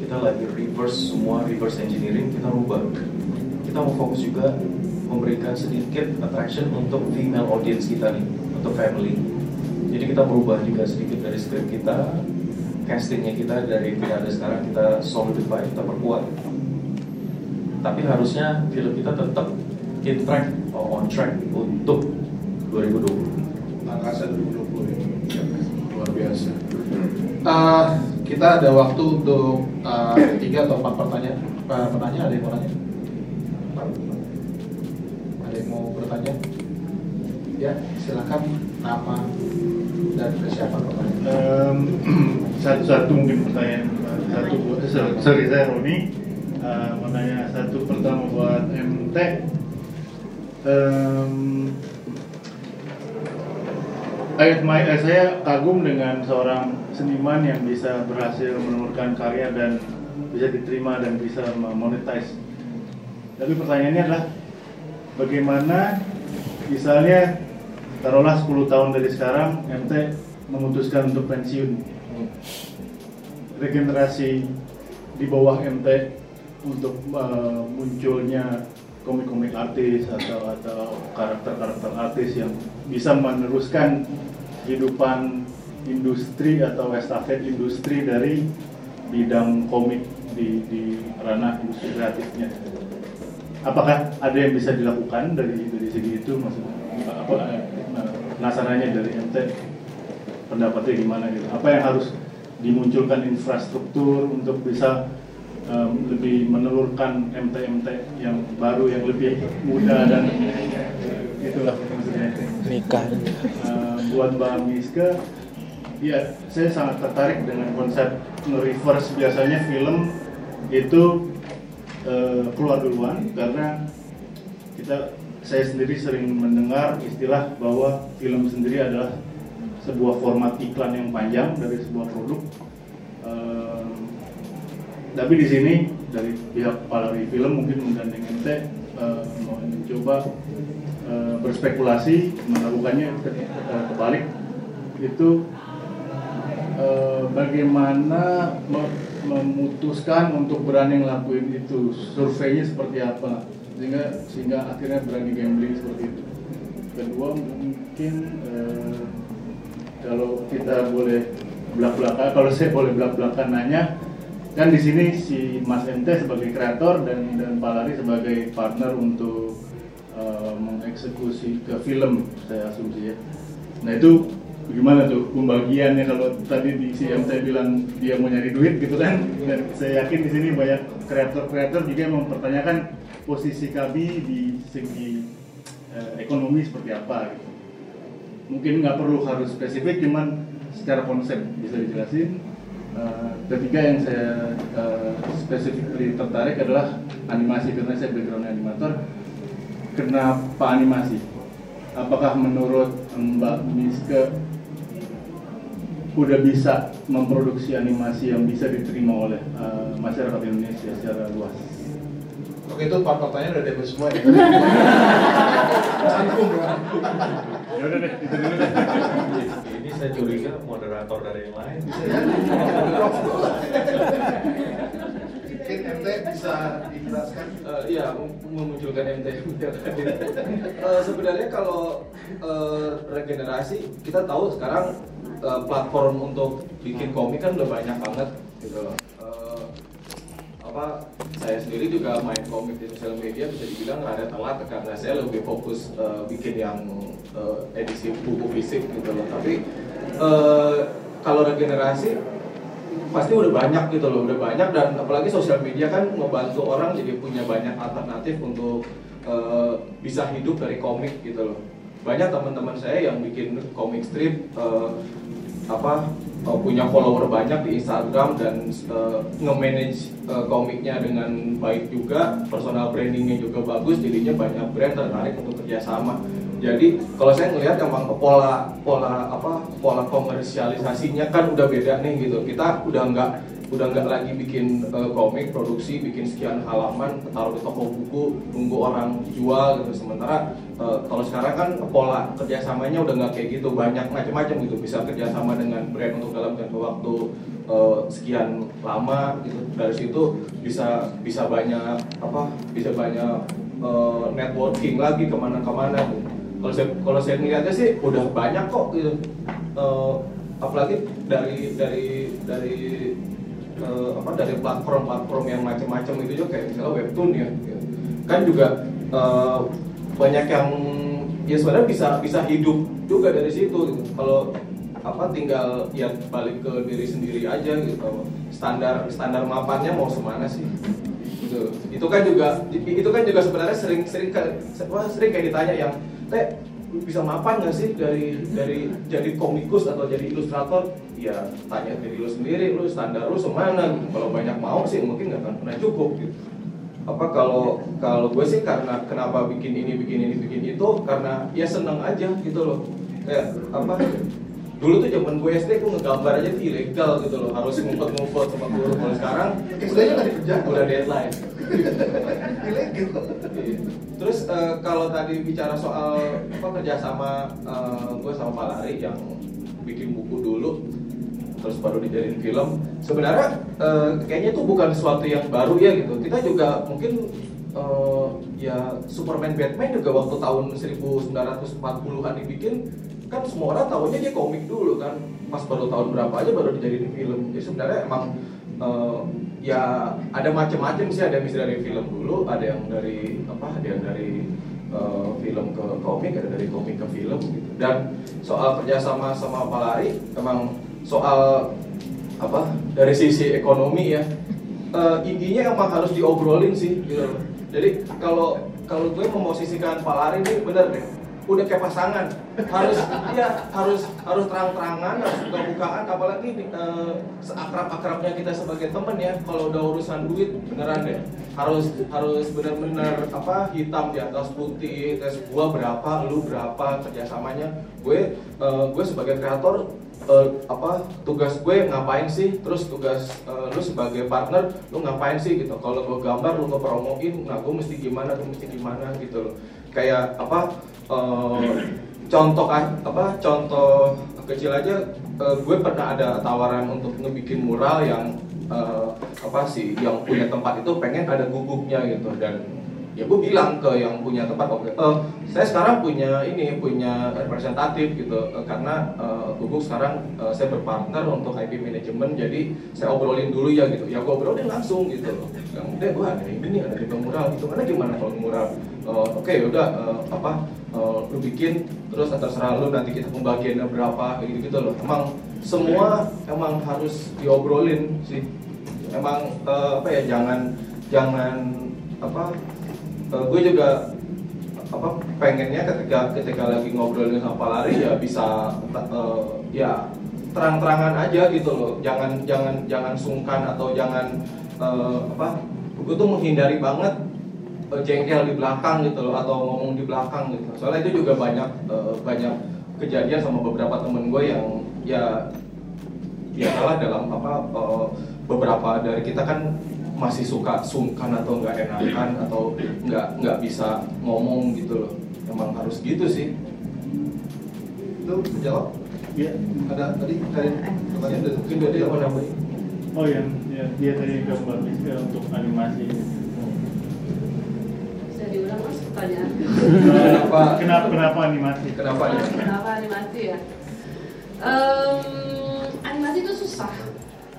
kita lagi reverse semua reverse engineering kita rubah kita mau fokus juga memberikan sedikit attraction untuk female audience kita nih untuk family jadi kita merubah juga sedikit dari script kita castingnya kita dari yang ada sekarang kita solidify kita perkuat tapi harusnya film kita tetap in track on track untuk 2020 angkasa 2020 ini luar biasa. Eh, kita ada waktu untuk eh, tiga atau empat pertanyaan. Eh, Pertanyaan ada yang mau nanya? Ada yang mau bertanya? Ya, silakan nama dan siapa pertanyaan. Em, satu-satu mungkin pertanyaan satu buat sorry, saya Roni Eh, mau nanya satu pertama buat MT Em, eh, my- eh, saya kagum dengan seorang seniman yang bisa berhasil menurunkan karya dan bisa diterima dan bisa memonetize. Tapi pertanyaannya adalah bagaimana misalnya taruhlah 10 tahun dari sekarang MT memutuskan untuk pensiun. Regenerasi di bawah MT untuk uh, munculnya komik-komik artis atau atau karakter-karakter artis yang bisa meneruskan kehidupan industri atau estafet industri dari bidang komik di, di ranah industri kreatifnya. Apakah ada yang bisa dilakukan dari dari segi itu maksudnya? Apa penasarannya dari MT pendapatnya gimana gitu? Apa yang harus dimunculkan infrastruktur untuk bisa em, lebih menelurkan MT-MT yang baru yang lebih muda dan itulah maksudnya. nikah Eh, buat Mbak Miska, ya saya sangat tertarik dengan konsep nge-reverse biasanya film itu eh, keluar duluan karena kita saya sendiri sering mendengar istilah bahwa film sendiri adalah sebuah format iklan yang panjang dari sebuah produk. Eh, tapi di sini dari pihak Palari Film mungkin menggandeng MT eh, mau mencoba eh, berspekulasi melakukannya ke- ke- kebalik. Itu eh, bagaimana me- memutuskan untuk berani ngelakuin itu? Surveinya seperti apa sehingga sehingga akhirnya berani gambling seperti itu. Kedua mungkin eh, kalau kita boleh belak belakan kalau saya boleh belak belakan nanya kan di sini si Mas MT sebagai kreator dan dan Pak Lari sebagai partner untuk eh, mengeksekusi ke film saya asumsi ya. Nah itu gimana tuh pembagiannya? Kalau tadi di si MT bilang dia mau nyari duit gitu kan dan saya yakin di sini banyak kreator-kreator juga yang mempertanyakan posisi kami di segi eh, ekonomi seperti apa gitu. Mungkin nggak perlu harus spesifik cuman secara konsep bisa dijelasin. Eh, ketiga yang saya uh, spesifik tertarik adalah animasi karena saya background animator. Kenapa animasi? Apakah menurut Mbak Miske udah bisa memproduksi animasi yang bisa diterima oleh eh, masyarakat Indonesia secara luas Oke itu empat pertanyaan udah debut semua ya. Rangkum. ya udah deh itu dulu deh ini saya curiga moderator dari yang lain Mungkin MT bisa dijelaskan. Eh, Iya, mem- memunculkan MT tadi. Eh, sebenarnya kalau eh, regenerasi kita tahu sekarang platform untuk bikin komik kan udah banyak banget gitu loh. Apa saya sendiri juga main komik di sosial media bisa dibilang rada telat karena saya lebih fokus eh, bikin yang eh, edisi buku fisik gitu loh. Tapi eh, kalau regenerasi pasti udah banyak gitu loh, udah banyak dan apalagi sosial media kan membantu orang jadi punya banyak alternatif untuk eh, bisa hidup dari komik gitu loh. Banyak teman-teman saya yang bikin komik strip eh, apa eh, punya follower banyak di Instagram dan eh, nge-manage eh, komiknya dengan baik juga, personal brandingnya juga bagus, jadinya banyak brand tertarik untuk kerjasama. Jadi kalau saya ngelihat emang pola pola apa pola komersialisasinya kan udah beda nih gitu. Kita udah nggak udah nggak lagi bikin eh, komik produksi bikin sekian halaman taruh di toko buku nunggu orang jual gitu. Sementara eh, kalau sekarang kan pola kerjasamanya udah nggak kayak gitu banyak macam-macam gitu. Bisa kerjasama dengan brand untuk dalam jangka waktu eh, sekian lama gitu. Dari situ bisa bisa banyak apa bisa banyak eh, networking lagi ke mana-kemana gitu. kalau saya kalau saya ngeliatnya sih udah banyak kok gitu. Eh, apalagi dari dari dari eh, apa dari platform-platform yang macam-macam itu juga kayak misalnya webtoon ya gitu. kan juga eh, banyak yang ya sebenarnya bisa bisa hidup juga dari situ gitu. kalau apa tinggal ya balik ke diri sendiri aja gitu standar standar mapannya mau semana sih gitu. itu kan juga itu kan juga sebenarnya sering sering wah, sering kayak ditanya yang teh bisa mapan nggak sih dari dari jadi komikus atau jadi ilustrator ya tanya diri lu sendiri lu standar lu semana gitu. kalau banyak mau sih mungkin nggak akan pernah cukup gitu apa kalau kalau gue sih karena kenapa bikin ini bikin ini bikin itu karena ya seneng aja gitu loh kayak apa dulu tuh zaman gue SD gue ngegambar aja tuh ilegal gitu loh harus ngumpet-ngumpet sama guru kalau sekarang SD-nya nggak dikerjain. udah deadline Ilegal. Iya. Terus eh, kalau tadi bicara soal apa kerjasama eh, gue sama Pak Lari yang bikin buku dulu, terus baru dijadiin film. sebenarnya eh, kayaknya itu bukan sesuatu yang baru ya gitu. Kita juga mungkin eh, ya Superman Batman juga waktu tahun 1940-an dibikin kan semua orang tahunya dia komik dulu kan pas baru tahun berapa aja baru dijadiin film jadi sebenarnya emang eh, ya ada macam-macam sih ada bisa dari film dulu ada yang dari apa ada yang dari eh, film ke komik ada dari komik ke film gitu dan soal kerjasama sama Palari emang soal apa dari sisi ekonomi ya eh, intinya emang harus diobrolin sih gitu. Jadi kalau kalau gue memosisikan Palari ini bener deh udah kayak pasangan. Harus ya harus harus terang-terangan harus buka-bukaan apalagi eh, seakrab-akrabnya kita sebagai temen ya kalau udah urusan duit beneran deh. Harus harus bener-bener apa hitam di atas putih tes gua berapa lu berapa kerjasamanya. Gue eh, gue sebagai kreator eh, apa tugas gue ngapain sih? Terus tugas eh, lu sebagai partner lu ngapain sih gitu? Kalau gue gambar lu ngepromoin nah gue mesti gimana gue mesti gimana gitu loh. Kayak apa eh, contoh kan apa contoh kecil aja eh, gue pernah ada tawaran untuk ngebikin mural yang eh, apa sih yang punya tempat itu pengen ada gugupnya gitu. Dan ya gue bilang ke yang punya tempat oke eh, saya sekarang punya ini punya representatif gitu. Eh, karena eh, guguk sekarang eh, saya berpartner untuk IP manajemen jadi saya obrolin dulu ya gitu. Ya gue obrolin langsung gitu loh. Yang udah gue ada ini nih ada tipe mural gitu. Mana gimana kalau mural Eh, oke udah eh, apa eh, lu bikin terus terserah lu nanti kita pembagiannya berapa gitu gitu loh. Emang semua emang harus diobrolin sih. Emang eh, apa ya jangan jangan apa eh, gue juga apa pengennya ketika ketika lagi ngobrolin sama Lari ya bisa eh, ya terang-terangan aja gitu loh. Jangan jangan jangan sungkan atau jangan eh, apa gue tuh menghindari banget eh, jengkel di belakang gitu loh atau ngomong di belakang gitu. Soalnya itu juga banyak eh, banyak kejadian sama beberapa temen gue yang ya ya salah dalam apa eh, beberapa dari kita kan masih suka sungkan atau nggak enakan atau nggak nggak bisa ngomong gitu loh emang harus gitu sih Itu jawab. Iya. Ada tadi dari pertanyaan dari mungkin dari apa namanya Oh yang ya, dia tadi gambar Miska untuk animasi. Bisa diulang mas pertanyaan. Kenapa? Kenapa kenapa animasi? kenapa ya Kenapa animasi ya? Em, animasi itu susah.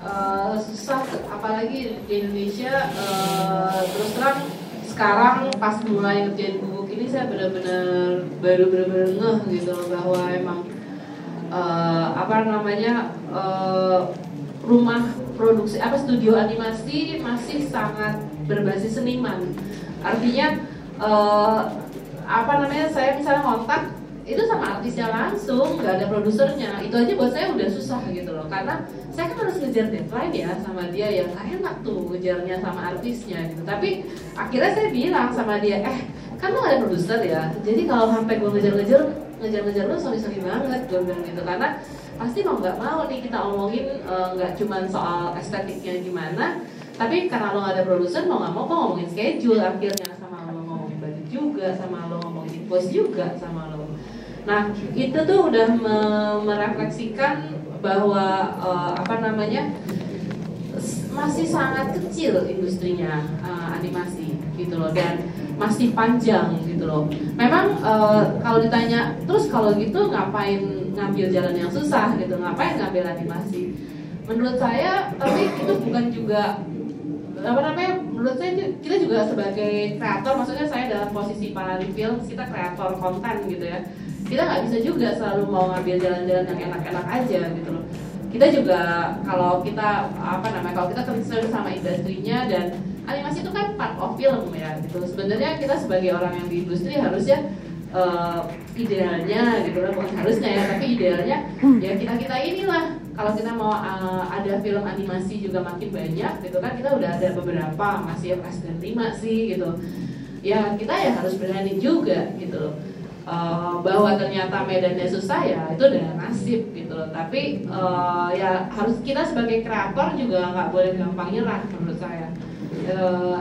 Eh, susah apalagi di Indonesia eh, terus terang sekarang pas mulai ngerjain buku ini saya benar-benar baru benar-benar ngeh gitu loh bahwa emang eh, apa namanya eh, rumah produksi apa studio animasi masih sangat berbasis seniman. Artinya eh, apa namanya saya misalnya kontak itu sama artisnya langsung nggak ada produsernya. Itu aja buat saya udah susah gitu loh. Karena saya kan harus ngejar deadline ya sama dia yang nggak enak tuh ngejarnya sama artisnya gitu. Tapi akhirnya saya bilang sama dia eh kan lo gak ada produser ya. Jadi kalau sampai gue ngejar-ngejar ngejar-ngejar lo sorry sorry banget gue bilang gitu. Karena pasti mau nggak mau nih kita omongin eh, nggak cuman soal estetiknya gimana. Tapi karena lo gak ada produser mau nggak mau kok ngomongin schedule akhirnya. Sama lo ngomongin budget juga sama lo ngomongin invoice juga sama lo nah itu tuh udah me- merefleksikan bahwa eh, apa namanya masih sangat kecil industrinya eh, animasi gitu loh dan masih panjang gitu loh. Memang eh, kalau ditanya terus kalau gitu ngapain ngambil jalan yang susah gitu, ngapain ngambil animasi? Menurut saya tapi itu bukan juga apa namanya menurut saya kita juga sebagai kreator maksudnya saya dalam posisi para film kita kreator konten gitu ya kita nggak bisa juga selalu mau ngambil jalan-jalan yang enak-enak aja gitu loh. Kita juga kalau kita apa namanya kalau kita concern sama industrinya dan animasi itu kan part of film ya gitu. Sebenarnya kita sebagai orang yang di industri harusnya eh, idealnya gitu lah bukan harusnya ya tapi idealnya ya kita kita inilah. Kalau kita mau eh, ada film animasi juga makin banyak gitu kan kita udah ada beberapa masih Resident 5 sih gitu. Ya kita ya harus berani juga gitu loh Eh, bahwa ternyata medannya susah ya itu udah nasib gitu loh. Tapi eh, ya harus kita sebagai kreator juga nggak boleh gampang nyerah menurut saya. Eh,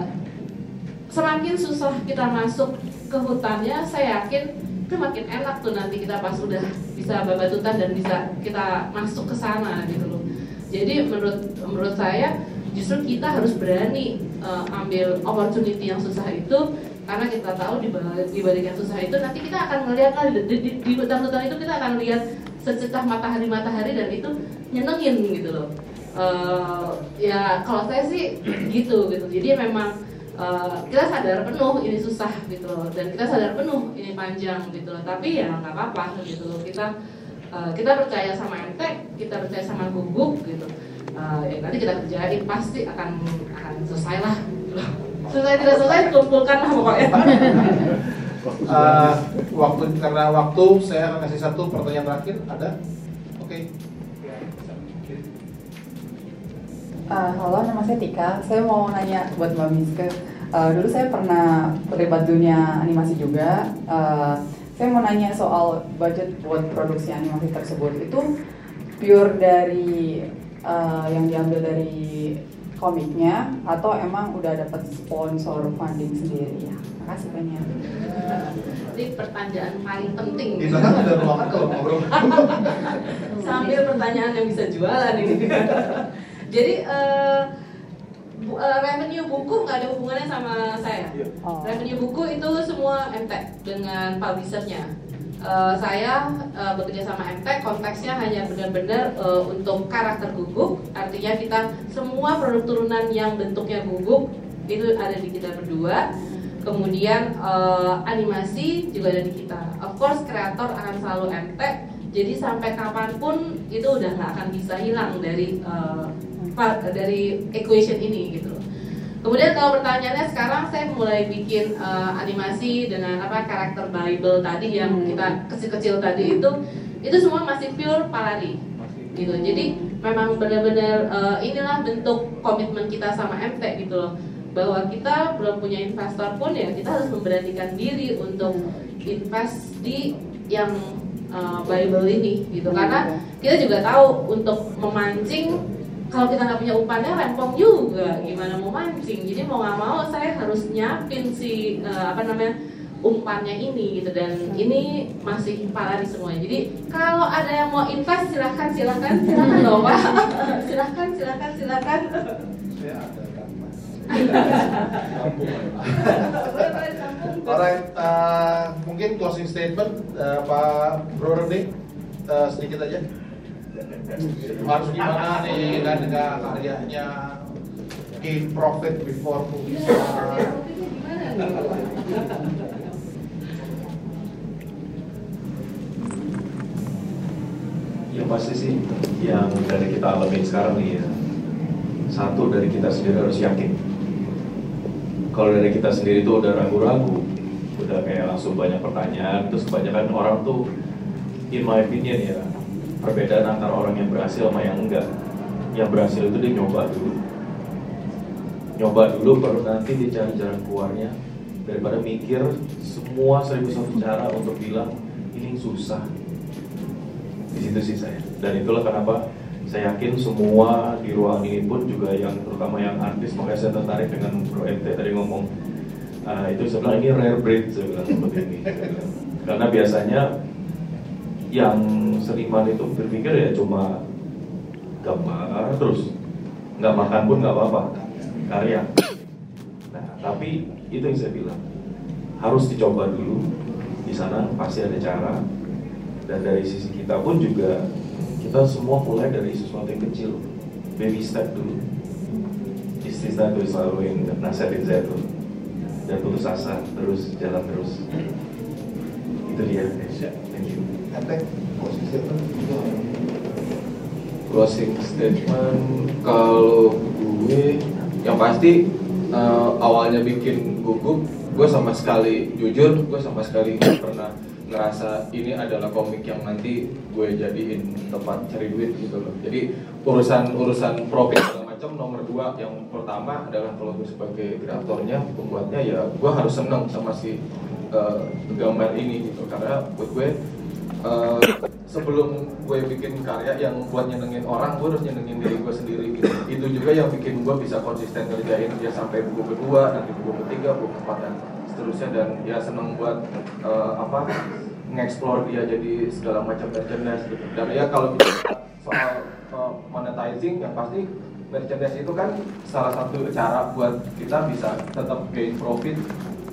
semakin susah kita masuk ke hutannya saya yakin itu makin enak tuh nanti kita pas udah bisa babatutan dan bisa kita masuk ke sana gitu loh. Jadi menurut menurut saya justru kita harus berani eh, ambil opportunity yang susah itu karena kita tahu di balik, yang susah itu nanti kita akan melihat lah di, di, di hutan-hutan itu kita akan lihat sececah matahari-matahari dan itu nyenengin gitu loh. Eh, ya kalau saya sih gitu gitu. Jadi memang eh, kita sadar penuh ini susah gitu loh. Dan kita sadar penuh ini panjang gitu loh. Tapi ya nggak apa-apa gitu loh. Kita eh, kita percaya sama Entek kita percaya sama Guguk gitu. Eh, ya nanti kita kerjain pasti akan akan selesai lah gitu loh. Selesai tidak selesai kumpulkan lah pokoknya Uh, waktu karena waktu saya akan kasih satu pertanyaan terakhir ada oke Uh, halo, nama saya Tika. Saya mau nanya buat Mbak Miske. Uh, dulu saya pernah terlibat dunia animasi juga. Uh, saya mau nanya soal budget buat produksi animasi tersebut. Itu pure dari uh, yang diambil dari komiknya atau emang udah dapat sponsor funding sendiri ya? Makasih banyak. ini pertanyaan paling penting di belakang ada ruangan kalau ngobrol sambil pertanyaan yang bisa jualan ini. Jadi eh, bu- eh, revenue buku nggak ada hubungannya sama saya. Oh. Revenue buku itu semua MTech dengan publishernya. Eh, saya eh, bekerja sama MTech, konteksnya hanya benar-benar eh, untuk karakter guguk. Artinya kita semua produk turunan yang bentuknya guguk itu ada di kita berdua. Kemudian eh, animasi juga ada di kita. Of course kreator akan selalu MTech. Jadi sampai kapan pun itu udah nggak akan bisa hilang dari pa- dari equation ini gitu. Kemudian kalau pertanyaannya sekarang saya mulai bikin eh, animasi dengan apa karakter Bible tadi yang kita kecil-kecil tadi itu itu semua masih pure palari gitu. Jadi memang benar-benar eh, inilah bentuk komitmen kita sama MT gitu loh. Bahwa kita belum punya investor pun ya kita harus memberanikan diri untuk invest di yang uh, Bible ini gitu. Karena kita juga tahu untuk memancing kalau kita nggak punya umpannya rempong juga. Gimana mau mancing? Jadi mau nggak mau saya harus nyiapin si uh, apa namanya umpannya ini gitu. Dan ini masih palari semuanya. Jadi kalau ada yang mau invest silahkan silahkan silahkan loh pak. Silahkan silahkan silahkan. Saya ada disambung. Alright, uh, mungkin closing statement uh, Pak Bro Rene uh, sedikit aja. Harus gimana nih kan dengan karyanya. Gain profit before start. Yang pasti sih. Yang dari kita alamin sekarang nih ya. Satu dari kita sendiri harus yakin. Kalau dari kita sendiri tuh udah ragu-ragu Udah kayak langsung banyak pertanyaan Terus kebanyakan orang tuh In my opinion ya Perbedaan antara orang yang berhasil sama yang enggak. Yang berhasil itu dia nyoba dulu. Nyoba dulu baru nanti dia cari jalan keluarnya. Daripada mikir semua seribu satu cara untuk bilang ini susah. Di situ sih saya. Dan itulah kenapa saya yakin semua di ruang ini pun juga yang terutama yang artis makanya saya tertarik dengan Bro MT tadi ngomong. "Ah, itu bilang ini rare breed saya seperti ini karena biasanya yang seniman itu berpikir ya cuma gambar terus nggak makan pun nggak apa-apa karya. Nah tapi itu yang saya bilang harus dicoba dulu di sana pasti ada cara. Dan dari sisi kita pun juga kita semua mulai dari sesuatu yang kecil. Baby step dulu. Istri saya tuh selalu yang nasihatin saya tuh. Dan putus asa terus jalan terus. Itu dia. Thank you Posisi closing statement kalau gue yang pasti eh, awalnya bikin gugup gue sama sekali jujur gue sama sekali nggak pernah ngerasa ini adalah komik yang nanti gue jadiin tempat cari duit gitu loh. Jadi urusan urusan profit segala macam nomor dua yang pertama adalah kalau gue sebagai kreatornya pembuatnya ya gue harus seneng sama si eh, gambar ini gitu. Karena buat gue Eh, sebelum gue bikin karya yang buat nyenengin orang, gue harus nyenengin diri gue sendiri gitu. Itu juga yang bikin gue bisa konsisten ngerjain dia sampai buku kedua, nanti buku ketiga, buku keempat dan seterusnya dan ya seneng buat eh, apa ngeksplor dia jadi segala macam merchandise gitu. Dan ya kalau bicara soal eh, monetizing yang pasti merchandise itu kan salah satu cara buat kita bisa tetap gain profit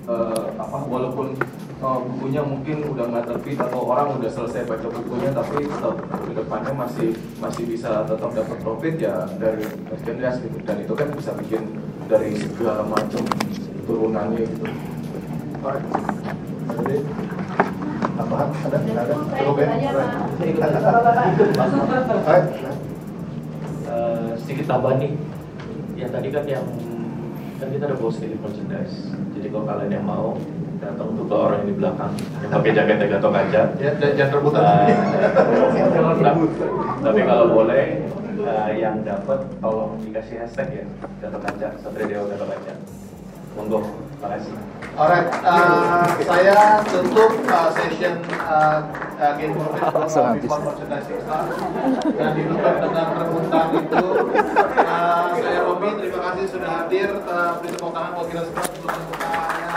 eh, apa walaupun eh, bukunya mungkin udah nggak terbit atau orang udah selesai baca bukunya tapi tetap ke depannya masih masih bisa tetap dapat profit ya dari merchandise gitu dan itu kan bisa bikin dari segala macam turunannya gitu. Alright. Jadi, tambahan ada? Nggak ada? Cukup ya? Alright. Eh, sedikit tambahan nih yang tadi kan yang kan kita ada bawa sedikit merchandise jadi kalau kalian yang mau datang untuk ke orang yang di belakang. Yang pakai jaketnya Gatot Kaca Ya, jangan rebutan. Nah, tapi kalau boleh eh, yang dapat tolong dikasih hashtag ya. Gatot Kaca Satria Dewa Gatot Kaca monggo makasih Alright, uh, saya tutup uh, session uh, uh, Game habis. Before Merchandising Start dan ditutup dengan rebutan itu. Uh, saya Robi, terima kasih sudah hadir. Uh, beri tepuk tangan buat kita semua. Sebelum